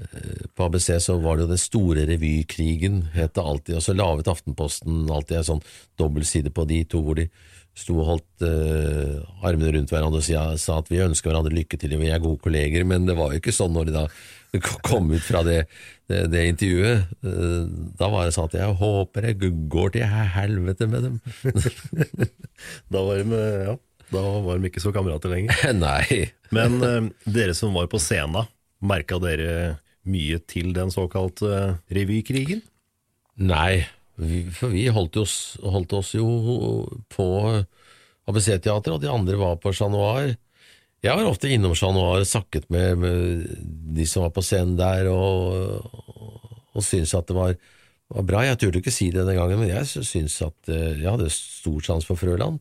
eh, på ABC, så var det jo den store revykrigen, het det alltid. Og så laget Aftenposten alltid en sånn dobbeltside på de to, hvor de sto og holdt uh, armene rundt hverandre og sa, sa at vi ønsker hverandre lykke til, vi er gode kolleger. Men det var jo ikke sånn når de da <laughs> kom ut fra det, det, det intervjuet. Eh, Da var det sånn at jeg håper jeg går til helvete med dem. <laughs> Da var de, ja, da var de ikke så kamerater lenger. <laughs> Nei. Men eh, dere som var på scenen, merka dere mye til den såkalte eh, revykrigen? Nei, for vi holdt oss, holdt oss jo på ABC-teater, og de andre var på Chat Noir. Jeg var ofte innom Chat Noir og snakket med, med de som var på scenen der, og, og, og syntes at det var, var bra. Jeg turte ikke si det den gangen, men jeg syntes at eh, jeg hadde stor sans for Frøland,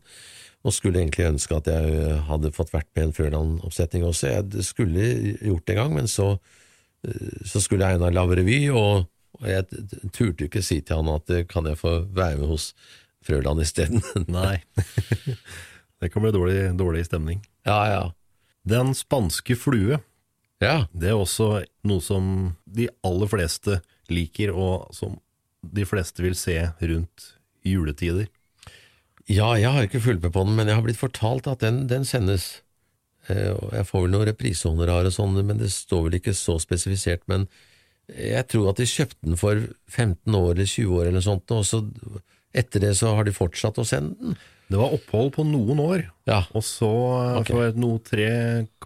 og skulle egentlig ønske at jeg hadde fått vært med i en Frøland-oppsetning også. Jeg skulle gjort det en gang, men så, eh, så skulle Einar lage revy, og, og jeg turte ikke si til han at eh, kan jeg få være med hos Frøland isteden. <laughs> Nei. <laughs> det kan bli dårlig, dårlig stemning. Ja, ja. Den spanske flue, ja. det er også noe som de aller fleste liker, og som de fleste vil se rundt juletider. Ja, jeg har ikke fulgt med på den, men jeg har blitt fortalt at den, den sendes. Eh, jeg får vel noen reprisehonorar og sånn, men det står vel ikke så spesifisert. Men jeg tror at de kjøpte den for 15 år eller 20 år eller sånt, og så etter det så har de fortsatt å sende den. Det var opphold på noen år, Ja. og så okay. for noe tre,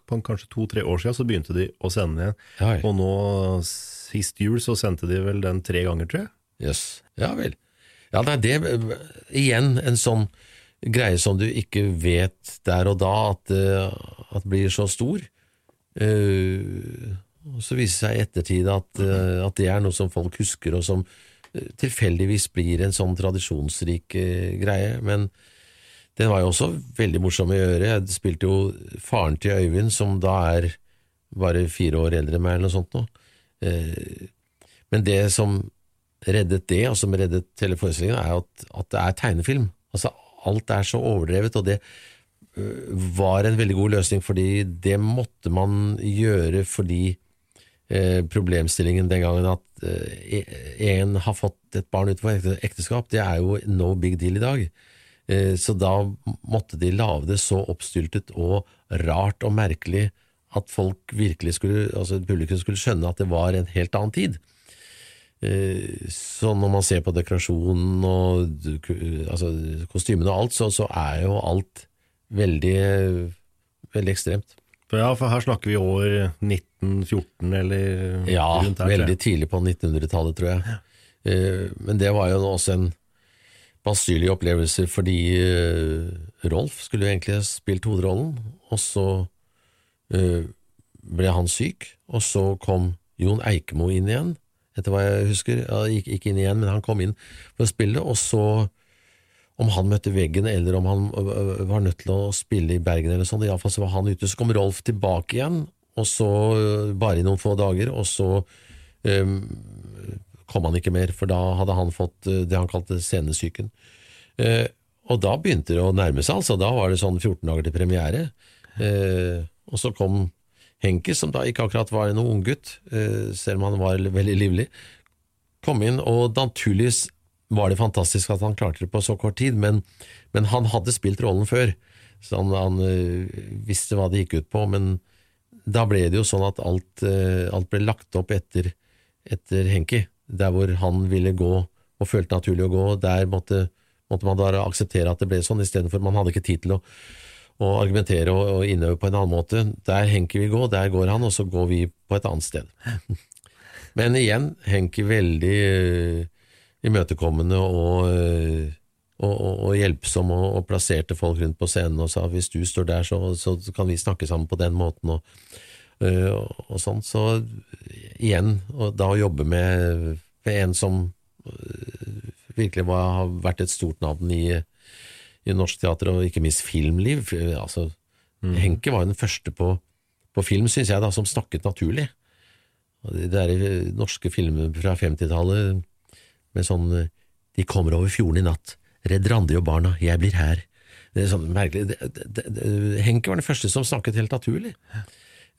kanskje to-tre år siden så begynte de å sende igjen. Ja. Og nå sist jul så sendte de vel den tre ganger, tror jeg. Jøss. Ja vel. Ja, nei, det igjen en sånn greie som du ikke vet der og da at, eh, at blir så stor. Uh, og så viser det seg i ettertid at, uh, at det er noe som folk husker, og som uh, tilfeldigvis blir en sånn tradisjonsrik eh, greie. Men den var jo også veldig morsom å gjøre. Jeg spilte jo faren til Øyvind, som da er bare fire år eldre enn meg, eller noe sånt nå. Eh, Men det som reddet det, og som reddet hele forestillingen, er at, at det er tegnefilm. Altså, alt er så overdrevet, og det øh, var en veldig god løsning, fordi det måtte man gjøre fordi eh, problemstillingen den gangen at eh, en har fått et barn utenfor ekteskap, det er jo no big deal i dag. Eh, så da måtte de lage det så oppstyltet og rart og merkelig at folk virkelig skulle, altså publikum skulle skjønne at det var en helt annen tid. Eh, Så når man ser på dekorasjonen og altså, kostymene og alt, så, så er jo alt veldig, veldig ekstremt. For ja, for her snakker vi år 1914 eller Ja, veldig tidlig på 1900-tallet, tror jeg. Eh, Men det var jo også en basyrlig opplevelser fordi eh, Rolf skulle jo egentlig spilt hovedrollen, og så eh, ble han syk, og så kom Jon Eikemo inn igjen, etter hva jeg husker. Ikke, inn igjen, men han kom inn for å spille, og så om han møtte veggen, eller om han ø, var nødt til å spille i Bergen eller sånn, iallfall så var han ute. Så kom Rolf tilbake igjen, og så bare i noen få dager, og så ø, kom han ikke mer, for da hadde han fått det han kalte scenesyken. Eh, og da begynte det å nærme seg, altså. Da var det sånn 14 dager til premiere. Eh, og så kom Henke, som da ikke akkurat var noen unggutt, eh, selv om han var veldig livlig, kom inn, og naturligvis var det fantastisk at han klarte det på så kort tid, men, men han hadde spilt rollen før, så han, han eh, visste hva det gikk ut på, men da ble det jo sånn at alt, eh, alt ble lagt opp etter, etter Henki, der hvor han ville gå og følte naturlig å gå, der måtte, måtte man da akseptere at det ble sånn, istedenfor man hadde ikke tid til å, å argumentere og, og innøve på en annen måte. Der Henki vil gå, der går han, og så går vi på et annet sted. <laughs> Men igjen, Henki veldig uh, imøtekommende og, uh, og, og, og hjelpsom, og, plasserte folk rundt på scenen og sa hvis du står der, så, så kan vi snakke sammen på den måten, og, og sånn. Så igjen, og da å jobbe med, med en som øh, virkelig var, har vært et stort navn i, i norsk teater, og ikke minst filmliv. Altså, mm. Henke var jo den første på, på film, syns jeg, da, som snakket naturlig. Det er eh, norske filmer fra 50-tallet med sånn eh, De kommer over fjorden i natt. Redd Randi og barna, jeg blir her. Det er sånn merkelig. Det, det, det, Henke var den første som snakket helt naturlig.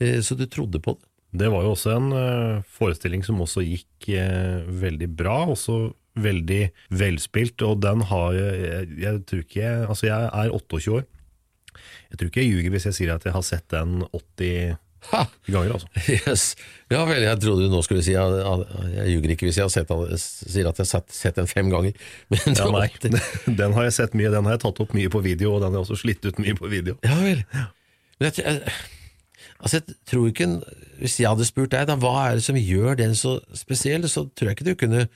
Eh, Så du trodde på det. Det var jo også en eh, forestilling som også gikk eh, veldig bra, også veldig velspilt, og den har jeg, jeg, tror ikke jeg, Altså, jeg er 28 år. Jeg tror ikke jeg ljuger hvis jeg sier at jeg har sett den 80 Ha! ganger, altså. <laughs> Yes. Ja vel, jeg trodde du nå skulle si at Jeg ljuger ikke hvis jeg sett, sier at jeg har sett, sett den fem ganger. <laughs> Men Ja, nei. <laughs> Den har jeg sett mye, den har jeg tatt opp mye på video, og den har jeg også slitt ut mye på video. Ja vel. Men jeg, jeg, altså jeg tror ikke Hvis jeg hadde spurt deg, da, hva er det som gjør den så spesiell, så tror jeg ikke du kunne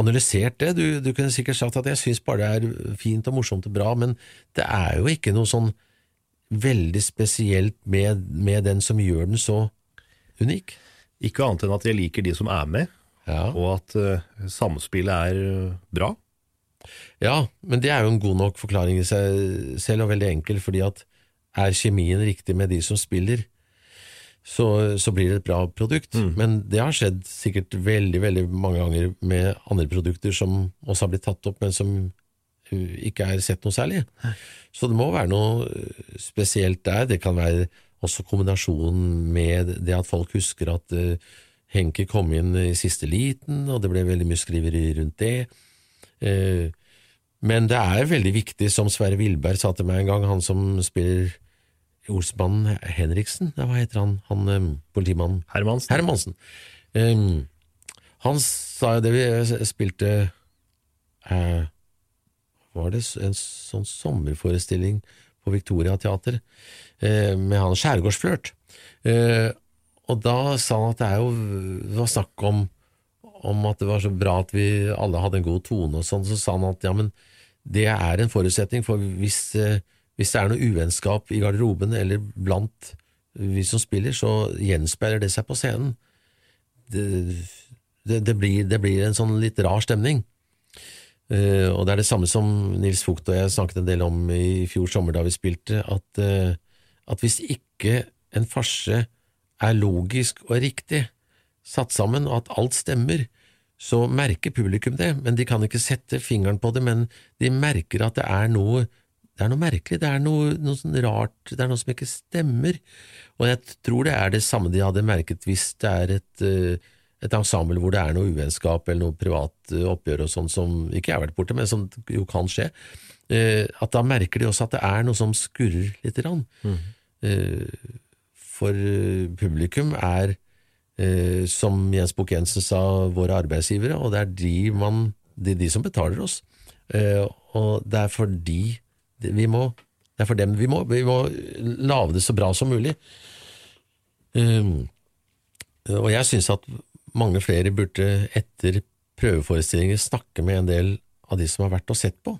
analysert det. Du, du kunne sikkert sagt at jeg syns bare det er fint og morsomt og bra, men det er jo ikke noe sånn veldig spesielt med, med den som gjør den så unik? Ikke annet enn at jeg liker de som er med, og at uh, samspillet er eh, bra. Ja, men det er jo en god nok forklaring i seg selv, og veldig enkel, fordi at er kjemien riktig med de som spiller, så, så blir det et bra produkt. Men det har skjedd sikkert veldig veldig mange ganger med andre produkter som også har blitt tatt opp, men som uh, ikke er sett noe særlig. Så det må være noe uh, spesielt der. Det kan være også kombinasjonen med det at folk husker at uh, Henke kom inn i siste liten, og det ble veldig mye skriveri rundt det. Uh, Men det er veldig viktig, som Sverre Wilberg sa til meg en gang, han som spiller Olsmannen Henriksen, hva heter han, han eh, politimannen? Hermansen. Hermansen. Um, han sa jo det vi spilte eh, Var det en sånn sommerforestilling på Victoria Teater eh, med han Skjærgårdsflørt? Eh, og da sa han at det er jo det var snakk om om at det var så bra at vi alle hadde en god tone og sånn, så sa han at ja, men det er en forutsetning, for hvis, eh, hvis det er noe uvennskap i garderoben eller blant vi som spiller, så gjenspeiler det seg på scenen. Det, det, det, blir, det blir en sånn litt rar stemning. Uh, og det er det samme som Nils Vogt og jeg snakket en del om i fjor sommer da vi spilte, at, uh, at hvis ikke en farse er logisk og riktig satt sammen, og at alt stemmer, så merker publikum det, men de kan ikke sette fingeren på det, men de merker at det er noe det er noe merkelig, det er noe, noe sånn rart, det er noe som ikke stemmer, og jeg tror det er det samme de hadde merket hvis det er et, eh, et ensemble hvor det er noe uvennskap eller noe privat eh, oppgjør og sånn som ikke jeg har vært borte, men som jo kan skje, eh, at da merker de også at det er noe som skurrer lite grann. For publikum er eh, som Jens Bukk Jensen sa, våre arbeidsgivere, og det er de, man, det er de som betaler oss. Eh, og det er for de vi må, det er for dem vi må, vi må lage det så bra som mulig. Um, og jeg syns at mange flere burde etter prøveforestillinger snakke med en del av de som har vært og sett på.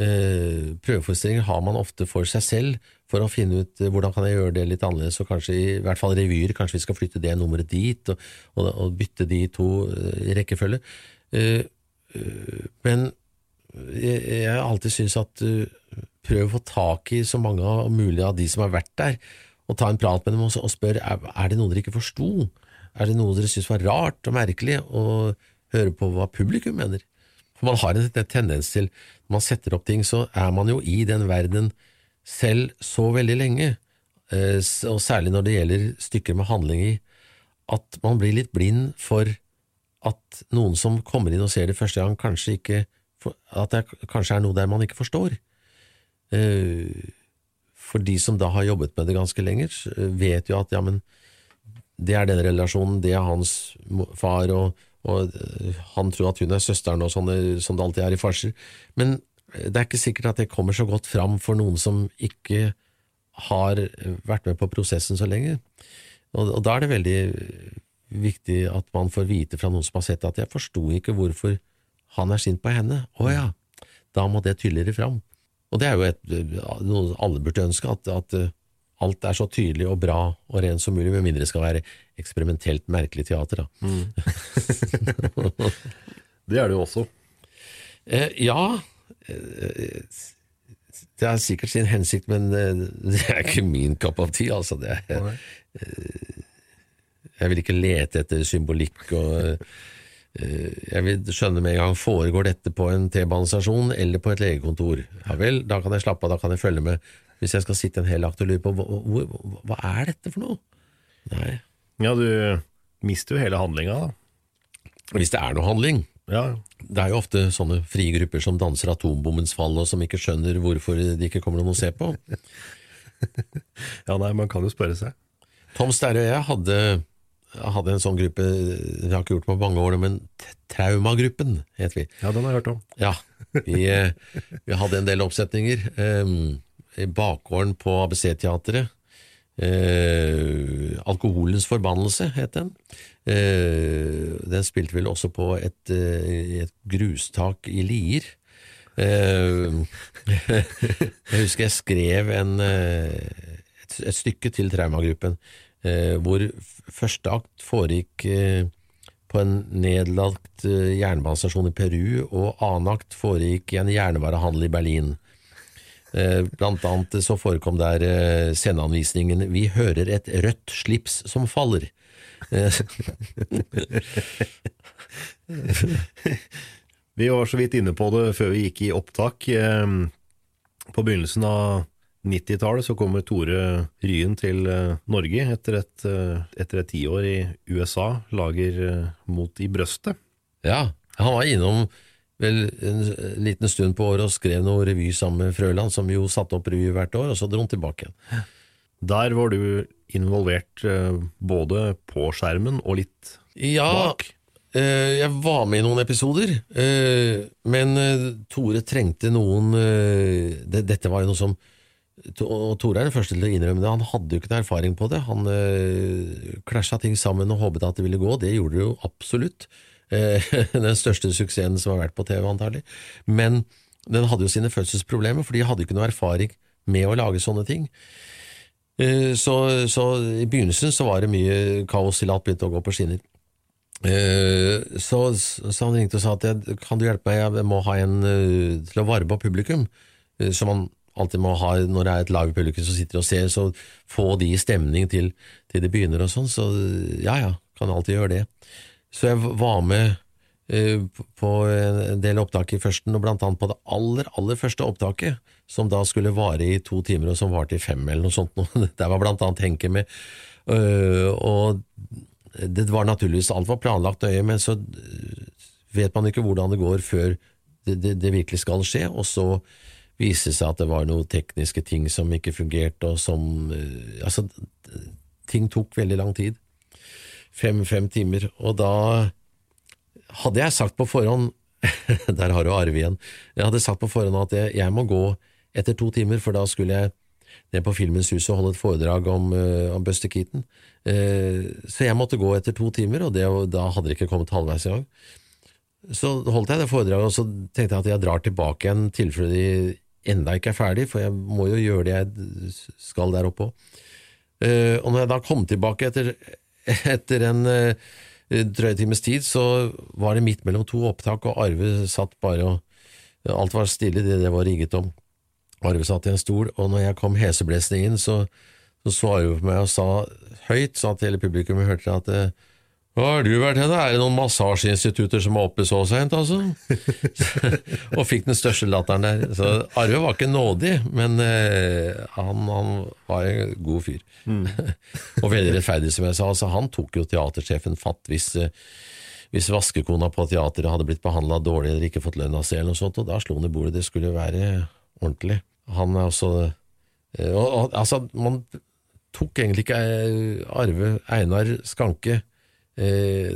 Uh, prøveforestillinger har man ofte for seg selv, for å finne ut uh, hvordan kan jeg gjøre det litt annerledes, og kanskje i hvert fall revyer, kanskje vi skal flytte det nummeret dit, og, og, og bytte de to uh, i rekkefølge. men jeg, har alltid syntes at prøv å få tak i så mange av mulig av de som har vært der, og ta en prat med dem og, og spørre er, er det noe dere ikke forsto, er det noe dere syntes var rart og merkelig, og høre på hva publikum mener. For man har en, en tendens til, når man setter opp ting, så er man jo i den verden selv så veldig lenge, eh, og særlig når det gjelder stykker med handling i, at man blir litt blind for at noen som kommer inn og ser det første gang, kanskje ikke at det kanskje er noe der man ikke forstår. For de som da har jobbet med det ganske lenger, vet jo at ja, men det er den relasjonen, det er hans far, og, og han tror at hun er søsteren, og sånn som det alltid er i farser. Men det er ikke sikkert at det kommer så godt fram for noen som ikke har vært med på prosessen så lenge. Og, og da er det veldig viktig at man får vite fra noen som har sett at jeg forsto ikke hvorfor han er sint på henne. Å ja, da må det tydeligere fram. Og det er jo et, noe alle burde ønske, at, at, eh, alt er så tydelig og bra og rent som mulig, med mindre det skal være eksperimentelt merkelig teater. Da. Mm. <laughs> det er det jo også. Eh, ja. Eh, det har sikkert sin hensikt, men eh, det er ikke min cup of tea. Altså. Det er, jeg vil ikke lete etter symbolikk og jeg vil skjønne med en gang foregår dette på en T-banestasjon eller på et legekontor. Ja vel, da kan jeg slappe av, da kan jeg følge med. Hvis jeg skal sitte en hel akt og lure på hva, hva, hva, er dette for noe? Nei. Ja, du mister jo hele handlinga, da. Hvis det er noe handling. Ja. Det er jo ofte sånne frie grupper som danser atombommens fall, og som ikke skjønner hvorfor de ikke kommer noen å se på. <laughs> ja, nei, man kan jo spørre seg. Tom Sterre og jeg hadde jeg hadde en sånn gruppe, vi har ikke gjort det på mange år, men Traumagruppen het vi. Ja, den har jeg hørt om. Ja, vi, eh, vi hadde en del oppsetninger. Um, I bakgården på ABC-teatret. Uh, Alkoholens forbannelse het den. Uh, den spilte vel også på et, uh, et grustak i Lier. Eh, <laughs> jeg husker jeg skrev en, eh, et, et stykke til traumagruppen eh, hvor første akt foregikk eh, på en nedlagt eh, jernbanestasjon i Peru, og annen akt foregikk i en jernvarehandel i Berlin. Eh, Blant annet så forekom der eh, sceneanvisningen 'Vi hører et rødt slips som faller'. Eh, <laughs> Vi var så vidt inne på det før vi gikk i opptak. Eh, På begynnelsen av 90-tallet så kommer Tore Ryen til eh, Norge etter et, eh, etter et tiår i USA, lager eh, Mot i brøstet. Ja, han var innom vel en liten stund på året og skrev noe revy sammen med Frøland, som jo satte opp revy hvert år, og så dro han tilbake igjen. Der var du involvert både på skjermen og litt Ja, bak. Ja, jeg var med i noen episoder, men Tore trengte noen Dette var jo noe som og Tore er den første til å innrømme det. Han hadde jo ikke noe erfaring på det. Han øh, klasja ting sammen og håpet at det ville gå. Det gjorde det jo absolutt. Eh, <laughs> den største suksessen som har vært på TV, antagelig. Men den hadde jo sine fødselsproblemer, for de hadde ikke noe erfaring med å lage sånne ting. Eh, så, så i begynnelsen så var det mye kaos til alt begynte å gå på skinner. Eh, så, så han ringte og sa at kan du hjelpe meg, jeg må ha en eh, til å varme opp publikum, så man alltid må ha når det er et live publikum som sitter og ser, så få de i stemning til, til det begynner og sånn, så ja ja, kan alltid gjøre det. Så jeg var med uh, på en del opptak i førsten, og blant annet på det aller, aller første opptaket, som da skulle vare i to timer, og som varte i fem eller noe sånt. <laughs> Der var blant annet Henke med, Uh, og det var naturligvis, alt var planlagt nøye, men så øh, vet man ikke hvordan det går før det, det, det virkelig skal skje, og så viste seg at det var noen tekniske ting som ikke fungerte, og som øh, Altså, ting tok veldig lang tid. Fem-fem timer, og da hadde jeg sagt på forhånd <laughs> Der har du Arve igjen. Jeg hadde sagt på forhånd at jeg, jeg må gå etter to timer, for da skulle jeg ned på Filmens Hus og holde et foredrag om, eh, om Buster Keaton. Eh, så jeg måtte gå etter to timer, og det, da hadde det ikke kommet halvveis engang. Så holdt jeg det foredraget, og så tenkte jeg at jeg drar tilbake igjen i tilfelle de enda ikke er ferdig, for jeg må jo gjøre det jeg skal der oppe òg. Eh, og når jeg da kom tilbake etter, etter en eh, drøy times tid, så var det midt mellom to opptak, og Arve satt bare og Alt var stille, det, det var rigget om. Arve satt i en stol, og når jeg kom heseblesende inn, så, så så Arve på meg og sa høyt, så at hele publikum hørte at eh, hva har du vært henne? Er det noen massasjeinstitutter som er oppe så sent, altså? <laughs> og fikk den største latteren der. Så Arve var ikke nådig, men eh, han, han var en god fyr. <laughs> og veldig rettferdig, som jeg sa. Altså, han tok jo teatersjefen fatt hvis, eh, hvis vaskekona på teateret hadde blitt behandla dårlig eller ikke fått lønna si, eller noe sånt, og da slo han i bordet. Det skulle være ordentlig. Han er også eh, og, Altså, man tok egentlig ikke eh, Arve Einar Skanke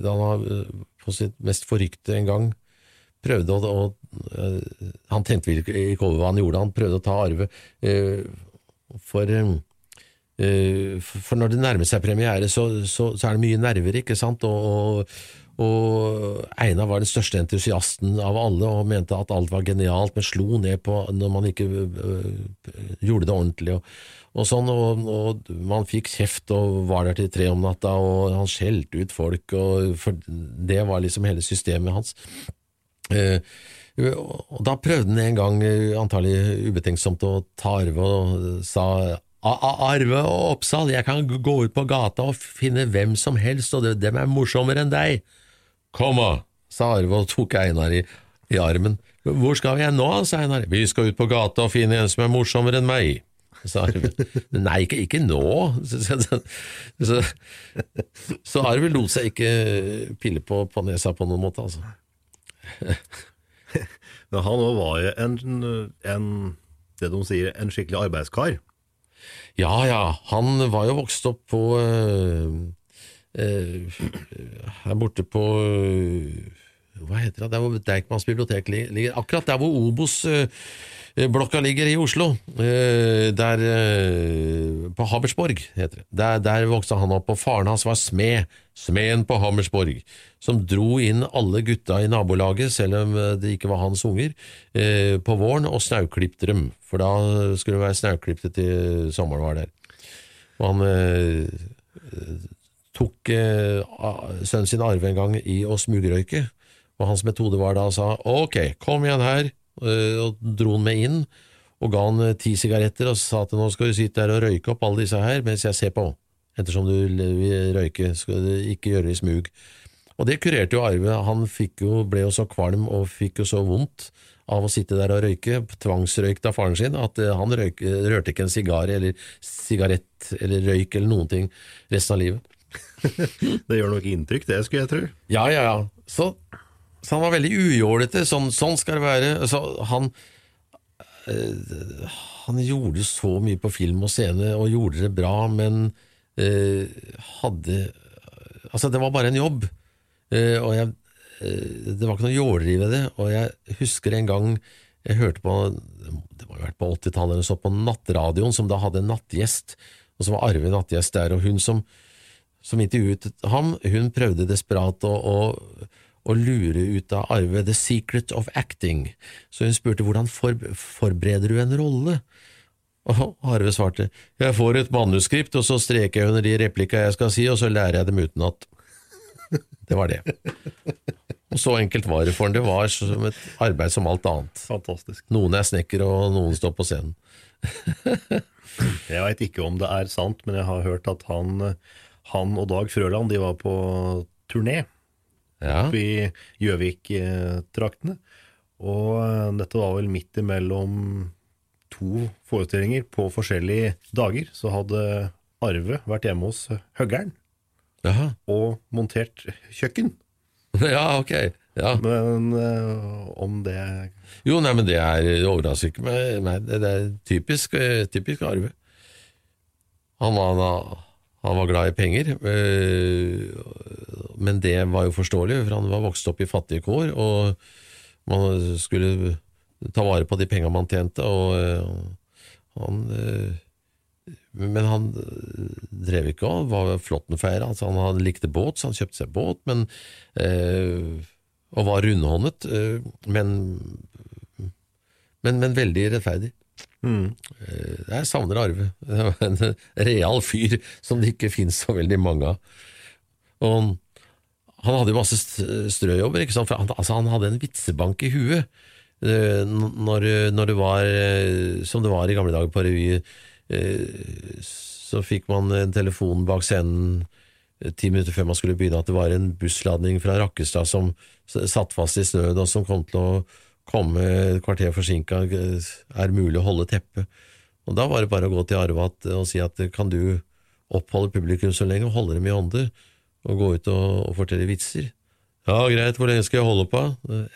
da han var eh, på sitt mest forrykte en gang prøvde å, å eh, Han tenkte vel ikke over hva han gjorde, han prøvde å ta Arve. eh, for, eh, eh, for når det nærmer seg premiere, så, så, så er det mye nerver, ikke sant? Og, og, og Einar var den største entusiasten av alle og mente at alt var genialt, men slo ned på når man ikke gjorde det ordentlig. og, og sånn, og, og Man fikk kjeft og var der til tre om natta, og han skjelte ut folk, og det var liksom hele systemet hans. Eh, og Da prøvde han en gang, eh, antagelig ubetenksomt, å ta Arve og sa "A- A- Arve og Oppsal, jeg kan gå ut på gata og finne hvem som helst, og dem er morsommere enn deg. Kom da, sa Arve og tok Einar i, i armen. Hvor skal vi nå, sa Einar. Vi skal ut på gata og finne en som er morsommere enn meg, sa Arve. Nei, ikke, ikke nå. Så, så, så, så Arve lot seg ikke pille på, på nesa på noen måte, altså. <laughs> Men han òg var jo en, en, det de sier, en skikkelig arbeidskar. Ja, ja, han var jo vokst opp på øh, øh, Her borte på øh, Hva heter det? Der hvor Deichmans bibliotek ligger. Akkurat der hvor Obos øh, Blokka ligger i Oslo, eh, der eh, på Hammersborg, heter det. Der, der vokste han opp, og faren hans var smed, smeden på Hammersborg, som dro inn alle gutta i nabolaget, selv om eh, det ikke var hans unger, eh, på våren og snauklippte dem, for da skulle de være snauklipte til sommeren var der. Og han eh, tok eh, sønnen sin Arve en gang i å smugrøyke, og hans metode var da å sa ok, kom igjen her, eh, og dro han med inn, og ga han eh, ti sigaretter og sa til nå skal du sitte der og røyke opp alle disse her mens jeg ser på, ettersom du vil røyke, skal du ikke gjøre det i smug. Og det kurerte jo Arve, han jo, ble jo så kvalm og fikk jo så vondt av å sitte der og røyke, tvangsrøykt av faren sin, at eh, han røyk, rørte ikke en sigar eller sigarett eller røyk eller noen ting resten av livet. <laughs> Det gjør nok inntrykk, det skulle jeg tro. Ja, ja, ja. Så, så han var veldig ujålete. Sånn, sånn skal det være. Så han øh, Han gjorde så mye på film og scene, og gjorde det bra, men øh, hadde Altså, det var bare en jobb. Uh, og jeg uh, Det var ikke noe jåleri ved det. Og jeg husker en gang jeg hørte på Det må ha vært på 80-tallet eller så, på Nattradioen, som da hadde en nattgjest, og så var Arve nattgjest der, og hun som som intervjuet ham, hun prøvde desperat å, å, å lure ut av Arve the secret of acting, så hun spurte hvordan for, forbereder du en rolle? Og Arve svarte, jeg får et manuskript, og så streker jeg under de replikka jeg skal si, og så lærer jeg dem utenat. Det var det. Og så enkelt var det for han, det var som et arbeid som alt annet. Fantastisk. Noen er snekker, og noen står på scenen. Jeg veit ikke om det er sant, men jeg har hørt at han, han og Dag Frøland de var på turné Ja. oppe i Gjøvik-traktene. Og eh, dette var vel midt imellom to forestillinger på forskjellige dager. Så hadde Arve vært hjemme hos høggeren og montert kjøkken. <laughs> Ja, ok. Ja. Men eh, om det Jo, nei, men det er overrasker ikke meg. Nei, det, er typisk, eh, typisk Arve. Han var, han var glad i penger, eh, men det var jo forståelig, for han var vokst opp i fattige kår, og man skulle ta vare på de penga man tjente, og eh, han eh, men han øh, drev ikke og var flåttenfeier. Altså han likte båt, så han kjøpte seg båt, men, øh, og var rundhåndet, øh, men, men, men veldig rettferdig. mm. Eh, Jeg savner Arve. <laughs> En real fyr som det ikke finnes så veldig mange av. Og han, hadde jo masse strøjobber, ikke sant? For han, altså han hadde en vitsebank i huet. Eh, Når, når det var, eh, som det var i gamle dager på revy, eh, så fikk man en telefon bak scenen ti minutter før man skulle begynne at det var en bussladning fra Rakkestad som satt fast i snøen, og som kom til å komme et kvarter forsinka. Er mulig å holde teppet? Og da var det bare å gå til Arvat og si at kan du oppholde publikum så lenge, og holde dem i ånde, og gå ut og, og fortelle vitser? Ja, greit, hvor lenge skal jeg holde på?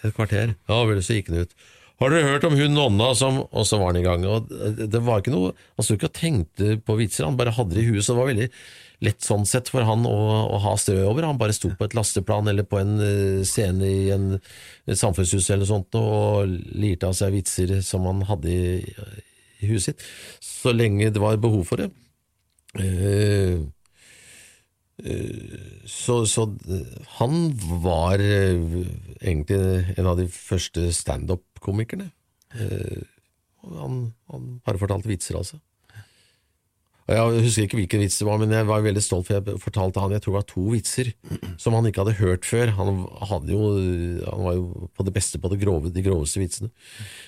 Et kvarter. Ja vel, så gikk han ut. Har dere hørt om hun nonna som Og så var han i gang. Og det var ikke noe Han sto ikke og tenkte på vitser, han bare hadde det i huet, så det var veldig lett sånn sett for han å, å ha over. Han bare sto på et lasteplan eller på en eh, scene i en, et samfunnshus eller sånt og lirte av seg vitser som han hadde i, i huset sitt, så lenge det var behov for det. Eh, så, så han var eh, egentlig en av de første standup-komikerne. Eh, han, han bare fortalte vitser, altså. Jeg husker ikke hvilken vits det var, men jeg var veldig stolt, for jeg fortalte han jeg tror det var to vitser som han ikke hadde hørt før. Han, jo, han var jo på det beste på det grove, de groveste vitsene.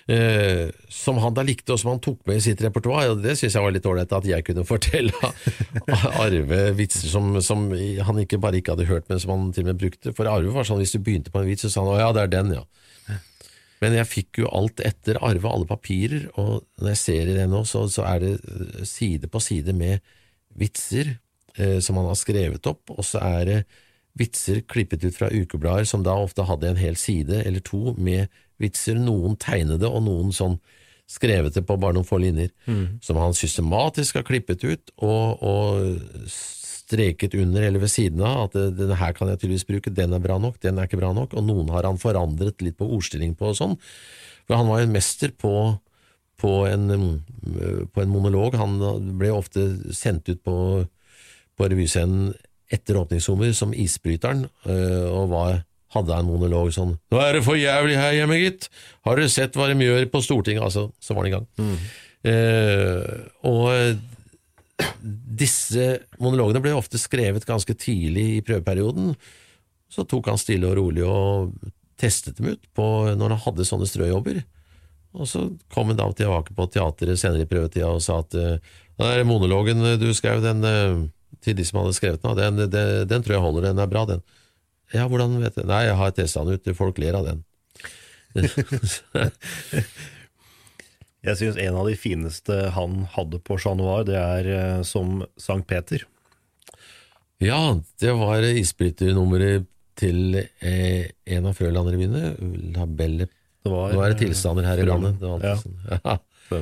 Eh, som han da likte, og som han tok med i sitt repertoar. Og det syns jeg var litt ålreit, at jeg kunne <laughs> fortelle Arve vitser som, som han ikke bare ikke hadde hørt, men som han til og med brukte. For Arve var sånn, hvis du begynte på en vits, så sa han å ja, det er den, ja. Men jeg fikk jo alt etter Arve, alle papirer, og når jeg ser i det nå, så, så er det eh, side på side med vitser eh, som han har skrevet opp, og så er det vitser klippet ut fra ukeblader som da ofte hadde en hel side eller to med vitser, noen tegnede og noen sånn det på bare noen få linjer, som han systematisk har klippet ut og, og streket under eller ved siden av at denne her kan jeg tydeligvis bruke, den er bra nok, den er ikke bra nok, og noen har han forandret litt på ordstilling på og sånn. For han var jo en mester på, på en, mm, på en monolog. Han ble ofte sendt ut på, på revyscenen etter åpningssommer som isbryteren, øh, og var, hadde en monolog sånn 'Nå er det for jævlig her hjemme, gitt! Har dere sett hva de gjør på Stortinget?' Altså, så var han i gang. Eh, og disse monologene ble ofte skrevet ganske tidlig i prøveperioden. Så tok han stille og rolig og testet dem ut på, når han hadde sånne strøjobber. Og så kom han da tilbake på teateret senere i prøvetida og sa at den der monologen du skrev, den, eh, til de som hadde skrevet den, den, den, den tror jeg holder, den er bra, den. Ja, hvordan vet du? Nei, jeg har testa den ut, folk ler av den. <laughs> Jeg syns en av de fineste han hadde på Chat Noir, det er eh, som Sankt Peter. Ja, det var isbryternummeret til eh, en av Frøland-revyene, La Belle Det var, Nå er det tilstander her i landet. Det var Ja. <laughs> Ja.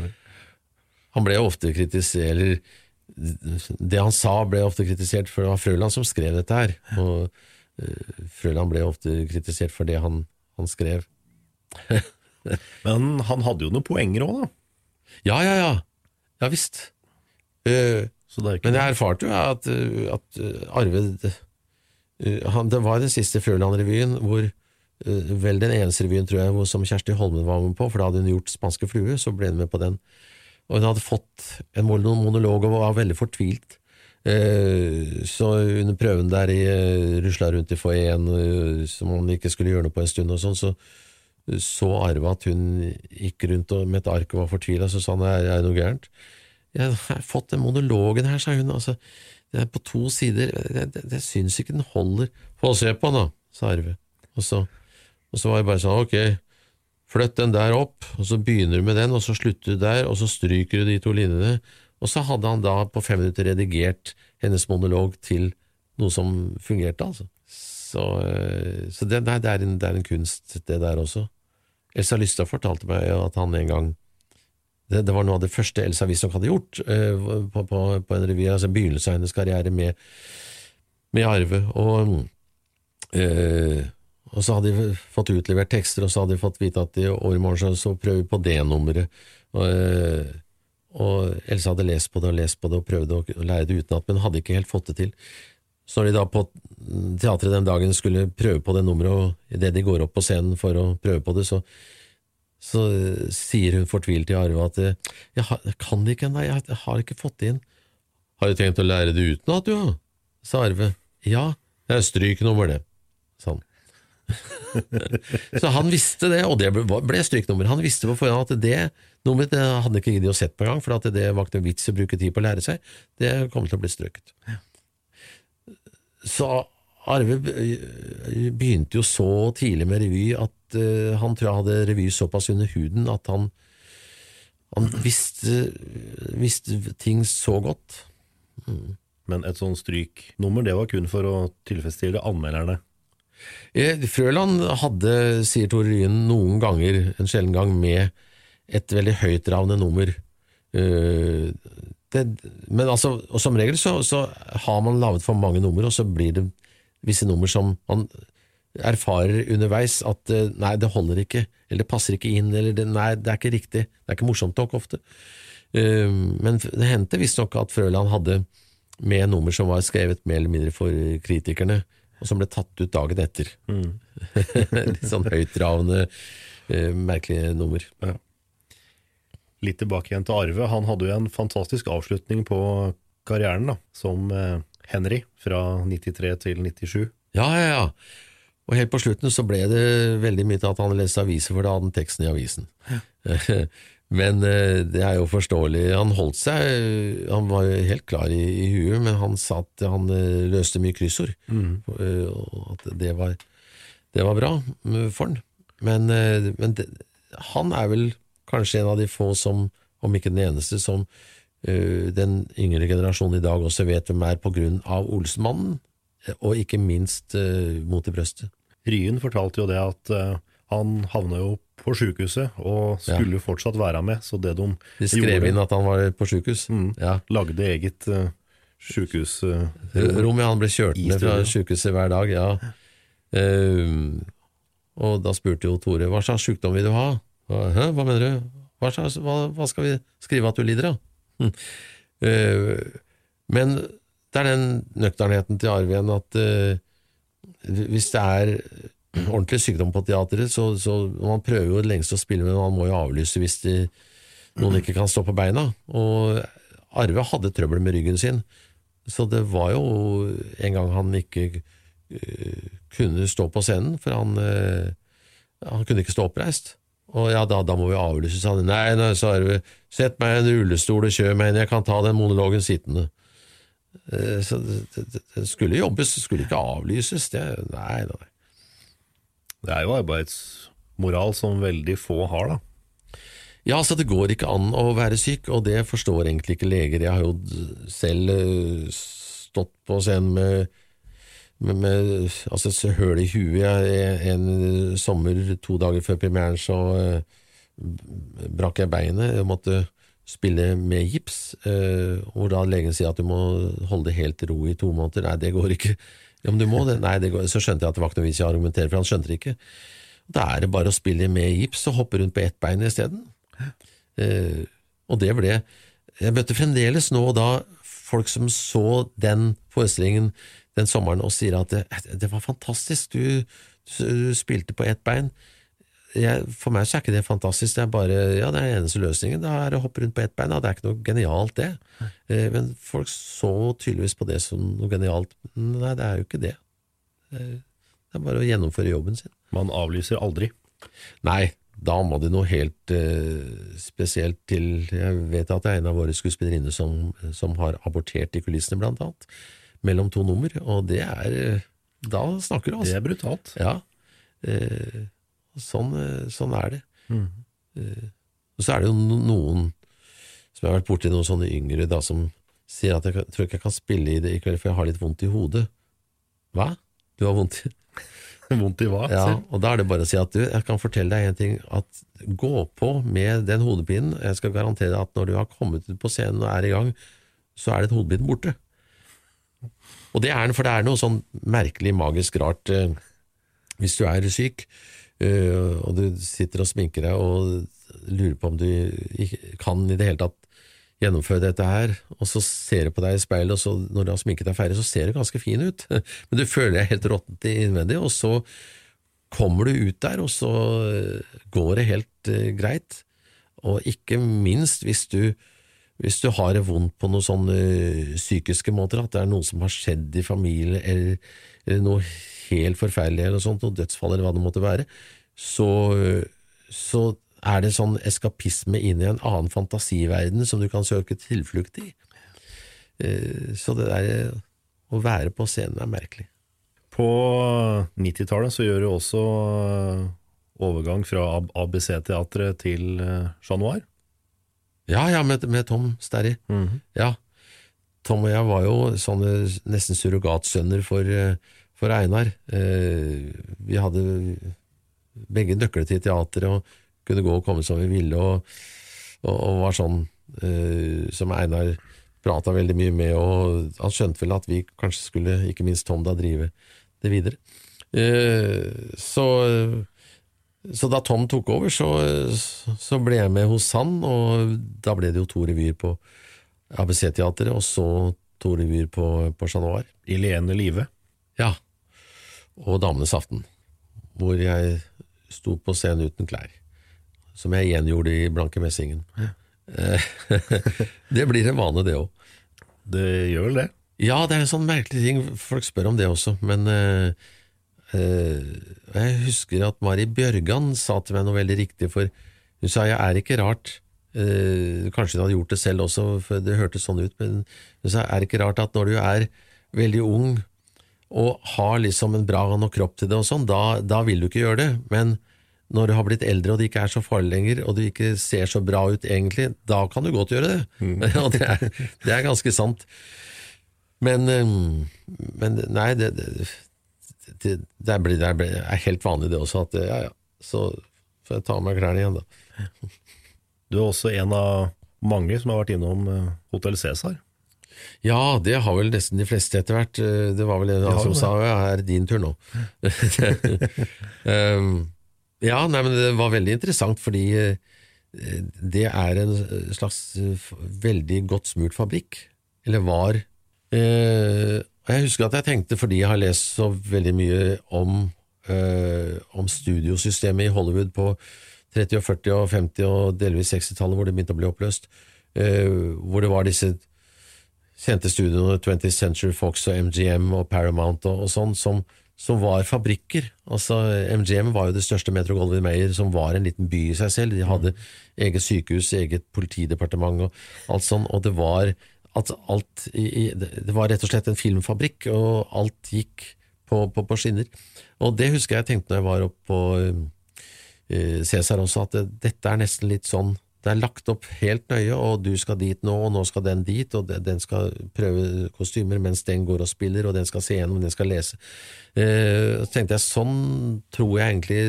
Han ble ofte kritisert eller Det han sa, ble ofte kritisert, for det var Frøland som skrev dette her. Og eh, Frøland ble ofte kritisert for det han, han skrev. <laughs> <laughs> Men han hadde jo noen poenger òg, da. Ja, ja, ja. Ja visst. Uh, men jeg erfarte jo at, eh, at eh, Arve uh, Det var den siste Frøland-revyen hvor uh, Vel den eneste revyen, tror jeg, hvor, som Kjersti Holmen var med på, for da hadde hun gjort Spanske flue, så ble hun med på den. Og hun hadde fått en mon- monolog og var veldig fortvilt. Så under prøven der i rusla rundt i foajeen, som som han ikke skulle gjøre noe på en stund, og sånn, så så Arve at hun gikk rundt og, med et ark og var fortvila, så sa han er, det noe gærent? Jeg har fått den monologen her, sa hun, altså, det er på to sider, det, det, det syns ikke den holder. Få se på den da, sa Arve. Og så, og så var jeg bare sånn, ok, flytt den der opp, og så begynner du med den, og så slutter du der, og så stryker du de to linjene, og så hadde han da på fem minutter redigert hennes monolog til noe som fungerte, altså. Så, eh, så det, det, er en, det er en kunst, det der også. Elsa Lystad fortalte meg at han en gang det, det var noe av det første Elsa Wiesnock hadde gjort eh, på, på, på en revy, altså begynnelsen av hennes karriere med, med Arve. Og, eh, og så hadde de fått utlevert tekster, og så hadde de fått vite at i overmorgen så, så prøver vi på det nummeret. Og, eh, og Elsa hadde lest på det og lest på det og prøvde å lære det utenat, men hadde ikke helt fått det til. Så når de da på teatret den dagen skulle prøve på det nummeret, og idet de går opp på scenen for å prøve på det, så, så eh, sier hun fortvilt til Arve at eh, jeg, kan det ikke ennå, jeg, jeg har ikke fått det inn. Har du tenkt å lære det utenat, du, ja? sa Arve. Ja, det er stryknummer, det, sa han. <laughs> så han visste det, og det ble, stryknummer. Han visste på forhånd at det nummeret det hadde han ikke giddet å sett på engang, for det var ikke noen vits i å bruke tid på å lære seg. Det kom til å bli strøket. Så Arve begynte jo så tidlig med revy at uh, han tror jeg hadde revy såpass under huden at han, han visste, visste ting så godt. Men et sånn stryknummer, det var kun for å tilfredsstille anmelderne. Eh, Frøland hadde, sier Tore Ryen, noen ganger, en sjelden gang, med et veldig høytravende nummer. Eh, det, men altså, og som regel så, så har man laget for mange nummer, og så blir det visse nummer som man erfarer underveis at eh, nei, det holder ikke, eller det passer ikke inn, eller det, nei, det er ikke riktig, det er ikke morsomt nok ofte. Eh, men det hendte visstnok at Frøland hadde med nummer som var skrevet mer eller mindre for kritikerne, og som ble tatt ut dagen etter. <laughs> Litt sånn høytravende, eh, merkelige nummer. Litt tilbake igjen til Arve. Han hadde jo en fantastisk avslutning på karrieren da, som eh, Henry fra 93 til 97. Ja, ja, ja. Og helt på slutten så ble det veldig mye til at han leste aviser, for da hadde han teksten i avisen. <laughs> Men eh, det er jo forståelig. Han holdt seg Han var jo helt klar i, i huet, men han satt, han eh, løste mye kryssord. Mm. Og at det var, det var bra mm, for han. Men, men det, han er vel kanskje en av de få som, om ikke den eneste, som uh, den yngre generasjonen i dag også vet hvem er på grunn av Olsenmannen, og ikke minst uh, Mot i brøstet. Ryen fortalte jo det at uh, han havna jo på sjukehuset og skulle fortsatt være med, så det de, De skrev inn at han var på sjukehus. Mm. Ja. lagde eget uh, sjukehus... Uh, ja, han ble kjørt ned fra sjukehuset hver dag, ja. Uh, og da spurte jo Tore hva slags sykdom vil du ha? Hæ, hva mener du? Hva, hva, hva skal vi skrive at du lider av? Hm. Eh, men det er den nøkternheten til Arve igjen at uh, hvis det er ordentlig sykdom på teateret, så, så man prøver jo det lengste å spille, men man må jo avlyse hvis de, noen ikke kan stå på beina. Og Arve hadde trøbbel med ryggen sin, så det var jo en gang han ikke uh, kunne stå på scenen, for han, uh, han kunne ikke stå oppreist. Og ja, da, da må vi avlyse, sa de. Nei, nei, sa Arve, sett meg i en rullestol og kjør meg inn, jeg kan ta den monologen sittende. Uh, så det, skulle jobbes, det skulle ikke avlyses. Det, nei, nei. Det er jo arbeidsmoral som veldig få har, da. Ja, altså det går ikke an å være syk, og det forstår egentlig ikke leger. Jeg har jo selv stått på scenen med, med, altså så høl i huet. En sommer, to dager før premieren, så uh, brakk jeg beinet. Jeg måtte spille med gips, uh, hvor da legen sier at du må holde det helt ro i to måneder. Nei, det går ikke. Ja, men du må det. Nei, det går. Så skjønte jeg at det var ikke noe vits i å argumentere, for han skjønte det ikke. Da er det bare å spille med gips og hoppe rundt på ett bein isteden. Uh, og det ble Jeg møtte fremdeles nå og da folk som så den forestillingen den sommeren og sier at det, det var fantastisk, du, du, spilte på ett bein. Jeg, for meg så er ikke det fantastisk, det er bare ja, det er eneste løsningen. Da er å hoppe rundt på ett bein. Ja, det er ikke noe genialt, det. Eh, men folk så tydeligvis på det som noe genialt. Nei, det er jo ikke det. Det er bare å gjennomføre jobben sin. Man avlyser aldri? Nei, da må det noe helt eh, spesielt til. Jeg vet at det er en av våre skuespillerinner som, som, har abortert i kulissene, blant annet. Mellom to nummer, og det er uh, Da snakker du, altså. Det er brutalt. Ja. Eh, sånn, sånn, er det. Mm. og så er det jo noen som jeg har vært borti noen sånne yngre da, som sier at jeg tror ikke jeg kan spille i det i kveld, for jeg har litt vondt i hodet. Hva? Du har vondt i <laughs> Vondt i hva? Ja, og Da er det bare å si at du, jeg kan fortelle deg en ting. at Gå på med den hodepinen. Jeg skal garantere deg at når du har kommet ut på scenen og er i gang, så er den hodepinen borte. Og det er, For det er noe sånn merkelig, magisk rart eh, hvis du er syk, eh, og du sitter og sminker deg og lurer på om du kan i det hele tatt gjennomføre dette her, og så ser du på deg i speilet, og så når du har sminket deg ferdig, så ser du ganske fin ut, <laughs> men du føler deg helt råttent innvendig, og så kommer du ut der, og så eh, går det helt greit. Og ikke minst hvis du, hvis du har det vondt på noen sånne uh, psykiske måter, at det er noe som har skjedd i familien, eller, eller noe helt forferdelig, eller noe sånt, noe dødsfall, eller hva det måtte være, så, uh, så er det sånn eskapisme inn i en annen fantasiverden som du kan søke tilflukt i. Eh, så det der eh, å være på scenen er merkelig. På 90-tallet så gjør du også eh, overgang fra ABC-teatret til Chat Noir. Ja, ja, med, med Tom Sterry. Mm -hmm. Ja. Tom og jeg var jo sånne nesten surrogatsønner for, for Einar. Vi hadde begge nøkler til teateret og kunne gå og komme som vi ville, og, og, og var sånn eh, som Einar prata veldig mye med, og han skjønte vel at vi kanskje skulle, ikke minst Tom, da drive det videre. Eh, så, så da Tom tok over, så, så, ble jeg med hos han, og da ble det jo to revyer på ABC-teatret, og så to revyer på, på Chat Noir. Ilene Live? Ja. Og Damenes aften, hvor jeg sto på scenen uten klær som jeg gjengjorde i Blanke Messingen. <laughs> det blir en vane, det òg. Det gjør vel det? Ja, det er en sånn merkelig ting. Folk spør om det også, men uh, jeg husker at Mari Bjørgan sa til meg noe veldig riktig, for hun sa jeg er ikke rart uh, Kanskje hun hadde gjort det selv også, for det hørtes sånn ut, men hun sa er ikke rart at når du er veldig ung og har liksom en bra nok kropp til det og sånn, da, da vil du ikke gjøre det, men når du har blitt eldre og det ikke er så farlig lenger, og du ikke ser så bra ut egentlig, da kan du godt gjøre det. Mm. <laughs> det er, det er, ganske sant. Men, um, men nei, det, det, det, det, er, det, er, helt vanlig det også, at ja ja, så får jeg ta av meg klærne igjen, da. Du er også en av mange som har vært innom uh, Hotell Cæsar. Ja, det har vel nesten de fleste etter hvert. Uh, det var vel en som sa ja, er det din tur nå? um, <laughs> ja, nei, men det var veldig interessant, fordi eh, eh, det er en slags eh, veldig godt smurt fabrikk, eller var. Og jeg husker at jeg tenkte, fordi jeg har lest så veldig mye om, øh, om studiosystemet i Hollywood på 30-, og 40- og 50- og delvis 60-tallet, hvor det begynte å bli oppløst, øh, hvor det var disse kjente studioene 20th Century Fox og MGM og Paramount og, og sånn, som, som var fabrikker. Altså, MGM var jo det største Metro Goldwyn Mayer, som var en liten by i seg selv. De hadde eget sykehus, eget politidepartement og alt sånn, og det var at alt i, Det var rett og slett en filmfabrikk, og alt gikk på, på, på skinner. Og det husker jeg tenkte når jeg var oppe på uh, Cæsar også, at det, dette er nesten litt sånn det er lagt opp helt nøye, og du skal dit nå, og nå skal den dit, og de- den skal prøve kostymer mens den går og spiller, og den skal se gjennom, den skal lese. Eh, så tenkte jeg, sånn tror jeg egentlig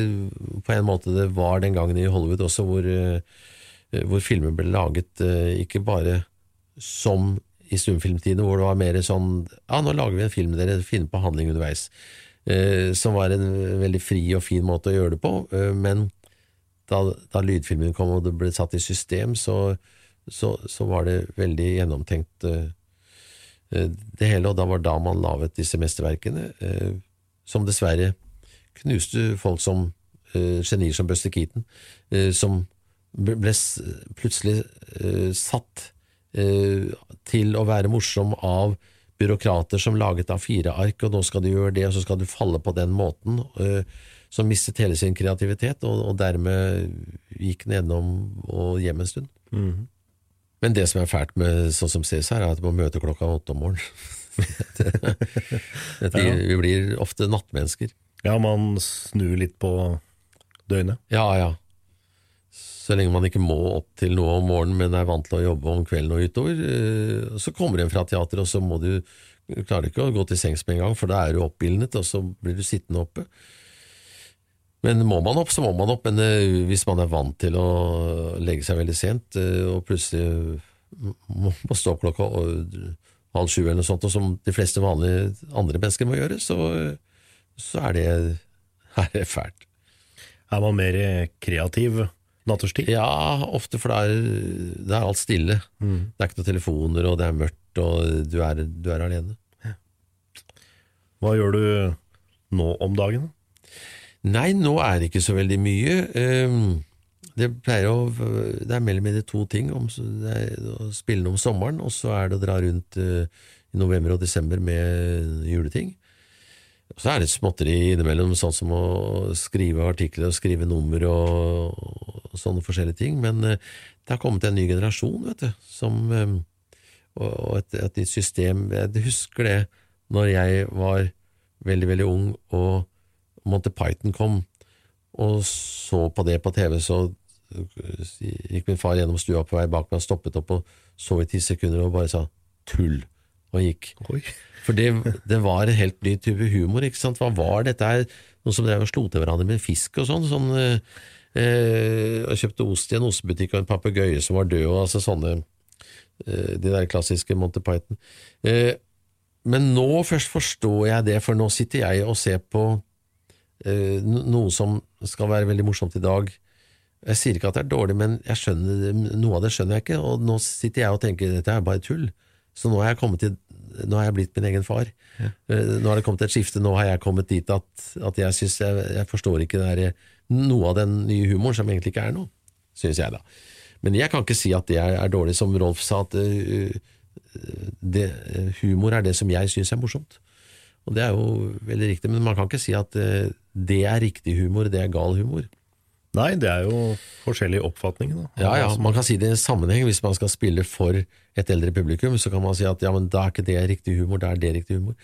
på en måte det var den gangen i Hollywood også, hvor, eh, hvor filmer ble laget eh, ikke bare som i stumfilmtiden, hvor det var mer sånn ja, nå lager vi en film, dere finner på handling underveis. Eh, som var en veldig fri og fin måte å gjøre det på, eh, men da, da lydfilmen kom og det ble satt i system, så, så, så var det veldig gjennomtenkt eh, eh, det hele, og da var da man laget disse mesterverkene, eh, som dessverre knuste folk som eh, genier som Buster Keaton, som ble plutselig satt til å være morsom av byråkrater som laget av fire ark, og nå skal du gjøre det, og så skal du falle på den måten, eh, som mistet hele sin kreativitet, og, dermed gikk nedom og hjem en stund. Men det som er fælt med sånn som Cæsar, er at du må møte klokka åtte om morgenen. <laughs> Vi blir ofte nattmennesker. Ja, man snur litt på døgnet. Ja, ja. Så lenge man ikke må opp til noe om morgenen, men er vant til å jobbe om kvelden og utover, eh, så kommer du hjem fra teater, og så må du klarer ikke å gå til sengs med en gang, for da er du oppildnet, og så blir du sittende oppe. Men må man opp, så må man opp. Men eh, hvis man er vant til å legge seg veldig sent, eh, og plutselig må, må stå opp klokka halv sju eller noe sånt, og som de fleste vanlige andre mennesker må gjøre, så, så er, det, <laughs> er det fælt. Er man mer kreativ nattestid? Ja, ofte, for det er, det er alt stille. Det er ikke noen telefoner, og det er mørkt, og du er, du er alene. Hva gjør du nå om dagen? Nei, nå er det ikke så veldig mye. Ehm, Det pleier å Det er mellom de to ting. Om, det er å spille om sommeren, og så er det å dra rundt eh, i november og desember med juleting. Så er det småtteri innimellom, sånn som å skrive artikler og skrive nummer og, sånne forskjellige ting. Men eh, det har kommet en ny generasjon, vet du, som, eh, og, et, et nytt system. Jeg husker det når jeg var veldig, veldig ung og Monty Python kom, og så på det på TV, så gikk min far gjennom stua på vei bak meg og stoppet opp og så i ti sekunder og bare sa 'tull' og gikk. For det, det var en helt ny type humor. ikke sant? Hva var dette her? Noen som drev og slo til hverandre med fisk og sånn. sånn eh, og kjøpte ost i en ostebutikk og en papegøye som var død, og altså sånne eh, De der klassiske Monty Python. Eh, men nå først forstår jeg det, for nå sitter jeg og ser på eh, noe som skal være veldig morsomt i dag. Jeg sier ikke at det er dårlig, men skjønner, noe av det skjønner jeg ikke, og nå sitter jeg og tenker dette er bare tull. Så nå har jeg, kommet til, nå har jeg blitt min egen far. Ja. Nå har det kommet et skifte, nå har jeg kommet dit at, at jeg synes jeg, jeg forstår ikke det der, noe av den nye humoren som egentlig ikke er noe, synes jeg da. Men jeg kan ikke si at det er, er dårlig, som Rolf sa, at uh, det, humor er det som jeg synes er morsomt. Og det er jo veldig riktig, men man kan ikke si at uh, det er riktig humor, det er gal humor. Nei, det er jo forskjellige oppfatninger. Da. Ja, ja, man kan si det i en sammenheng. Hvis man skal spille for et eldre publikum, så kan man si at ja, men da er ikke det riktig humor, da er det riktig humor.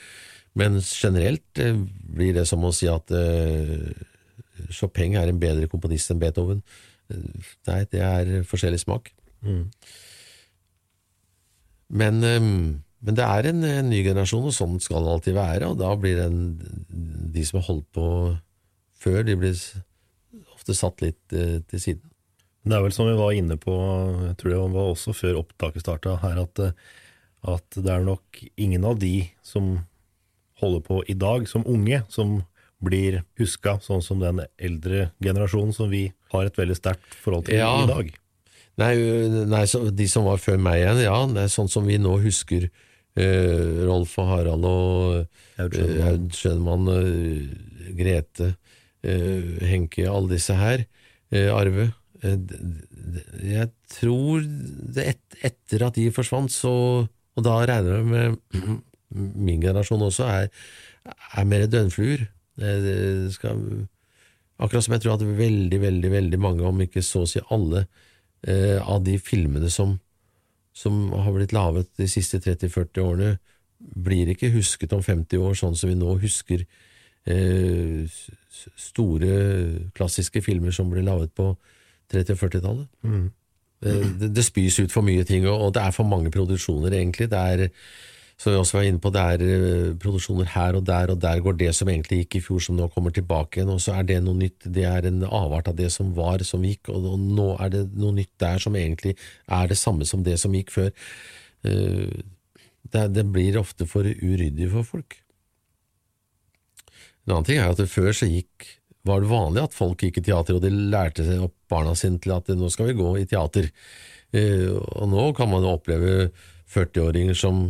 Men generelt eh, blir det som å si at uh, Chopin er en bedre komponist enn Beethoven. Eh, Nei, det er forskjellig smak. Mm. Men, um, men det er en, en ny generasjon, og sånn skal det alltid være. Og da blir den, de som har holdt på før, de blir ofte satt litt eh, til siden. Det er vel som vi var inne på, jeg tror det var også før opptaket starta her, at, eh, at det er nok ingen av de som holder på i dag, som unge, som blir huska sånn som den eldre generasjonen som vi har et veldig sterkt forhold til Ja, i dag. Nei, nei så de som var før meg igjen, ja. Det er sånn som vi nå husker uh, Rolf og Harald og Aud Aud Schønemann, eh, Grete, Henke, alle disse her. Eh, Arve. Eh, jeg tror det et, etter at de forsvant, så Og da regner jeg med <clears throat> min generasjon også, er, er mer døgnfluer. Eh, skal, akkurat som jeg tror at veldig, veldig, veldig mange, om ikke så å si alle, eh, av de filmene som, som har blitt laget de siste 30-40 årene, blir ikke husket om 50 år, sånn som vi nå husker eh, store klassiske filmer som ble laget på 30- og 40-tallet. Mm. Eh, Det, det spys ut for mye ting, og, og det er for mange produksjoner, egentlig. Det er, som vi også var inne på, det er eh, produksjoner her og der, og der går det som egentlig gikk i fjor, som nå kommer tilbake igjen, og så er det noe nytt. Det er en avart av det som var, som gikk, og, og nå er det noe nytt der som egentlig er det samme som det som gikk før. Eh, Det, det blir ofte for uryddig for folk. En annen ting er at før så gikk, var det vanlig at folk gikk i teater, og de lærte opp barna sine til at nå skal vi gå i teater. Eh, Og nå kan man jo oppleve 40-åringer som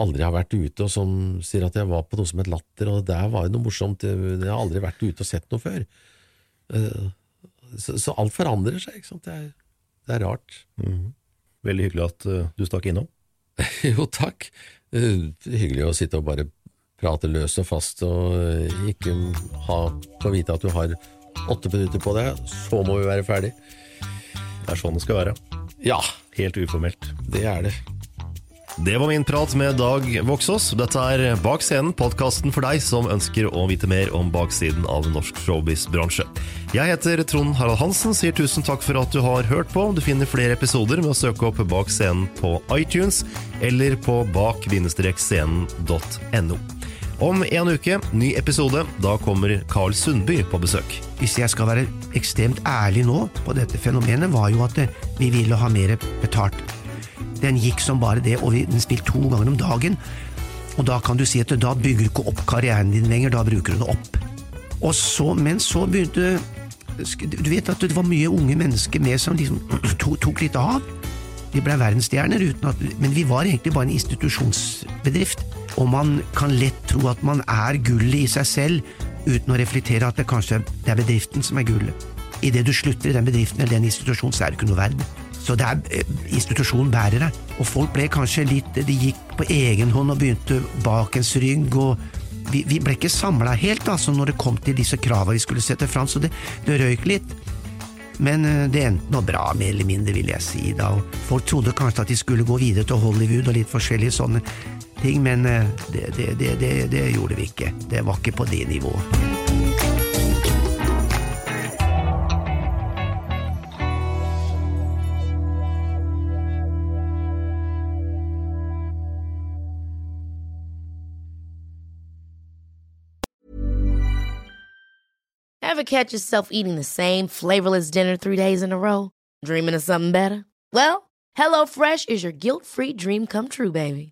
aldri har vært ute, og som sier at jeg var på noe som het Latter, og der var det noe morsomt, jeg har aldri vært ute og sett noe før. Eh, Så, alt forandrer seg, ikke sant. Det er, det er rart. Mhm. Veldig hyggelig at eh, du stakk innom. <laughs> Jo, takk. Hyggelig å sitte og bare prate løst og fast, og eh, ikke ha få vite at du har åtte minutter på deg, så må vi være ferdig. Det er sånn det skal være. Ja. Helt uformelt. Det er det. Det var min prat med Dag Voksås. Dette er Bak scenen, podkasten for deg som ønsker å vite mer om baksiden av norsk showbiz-bransje. Jeg heter Trond Harald Hansen, sier tusen takk for at du har hørt på. Du finner flere episoder med å søke opp Bak scenen på iTunes eller på bak-scenen.no. Om en uke, ny episode. Da kommer Carl Sundby på besøk. Hvis jeg skal være ekstremt ærlig nå på dette fenomenet, var jo at eh, vi ville ha mer betalt. Den gikk som bare det, og den spilte to ganger om dagen. Og da kan du si at da bygger du ikke opp karrieren din lenger, da bruker du det opp. Og så, men så begynte Du vet at det var mye unge mennesker med som liksom <clears throat> tok litt av. De ble verdensstjerner, uten at, men vi var egentlig bare en institusjonsbedrift. Og man kan lett tro at man er gullet i seg selv, uten å reflektere at det kanskje det er bedriften som er gullet. Idet du slutter i den bedriften eller den institusjonen, så er du ikke noe verd. Så det er eh, institusjonen bærer deg. Og folk ble kanskje litt De gikk på egen hånd og begynte bak ens rygg, og vi, vi ble ikke samla helt altså når det kom til disse krava vi skulle sette fram, så det, det røyk litt. Men eh, det endte nå bra, mer eller mindre, vil jeg si. da, og Folk trodde kanskje at de skulle gå videre til Hollywood og litt forskjellige sånne ting, men eh, det, det, det, det, gjorde vi ikke. Det var ikke på det nivået. Ever catch yourself eating the same flavorless dinner three days in a row? Dreaming of something better? Well, HelloFresh is your guilt free dream come true, baby.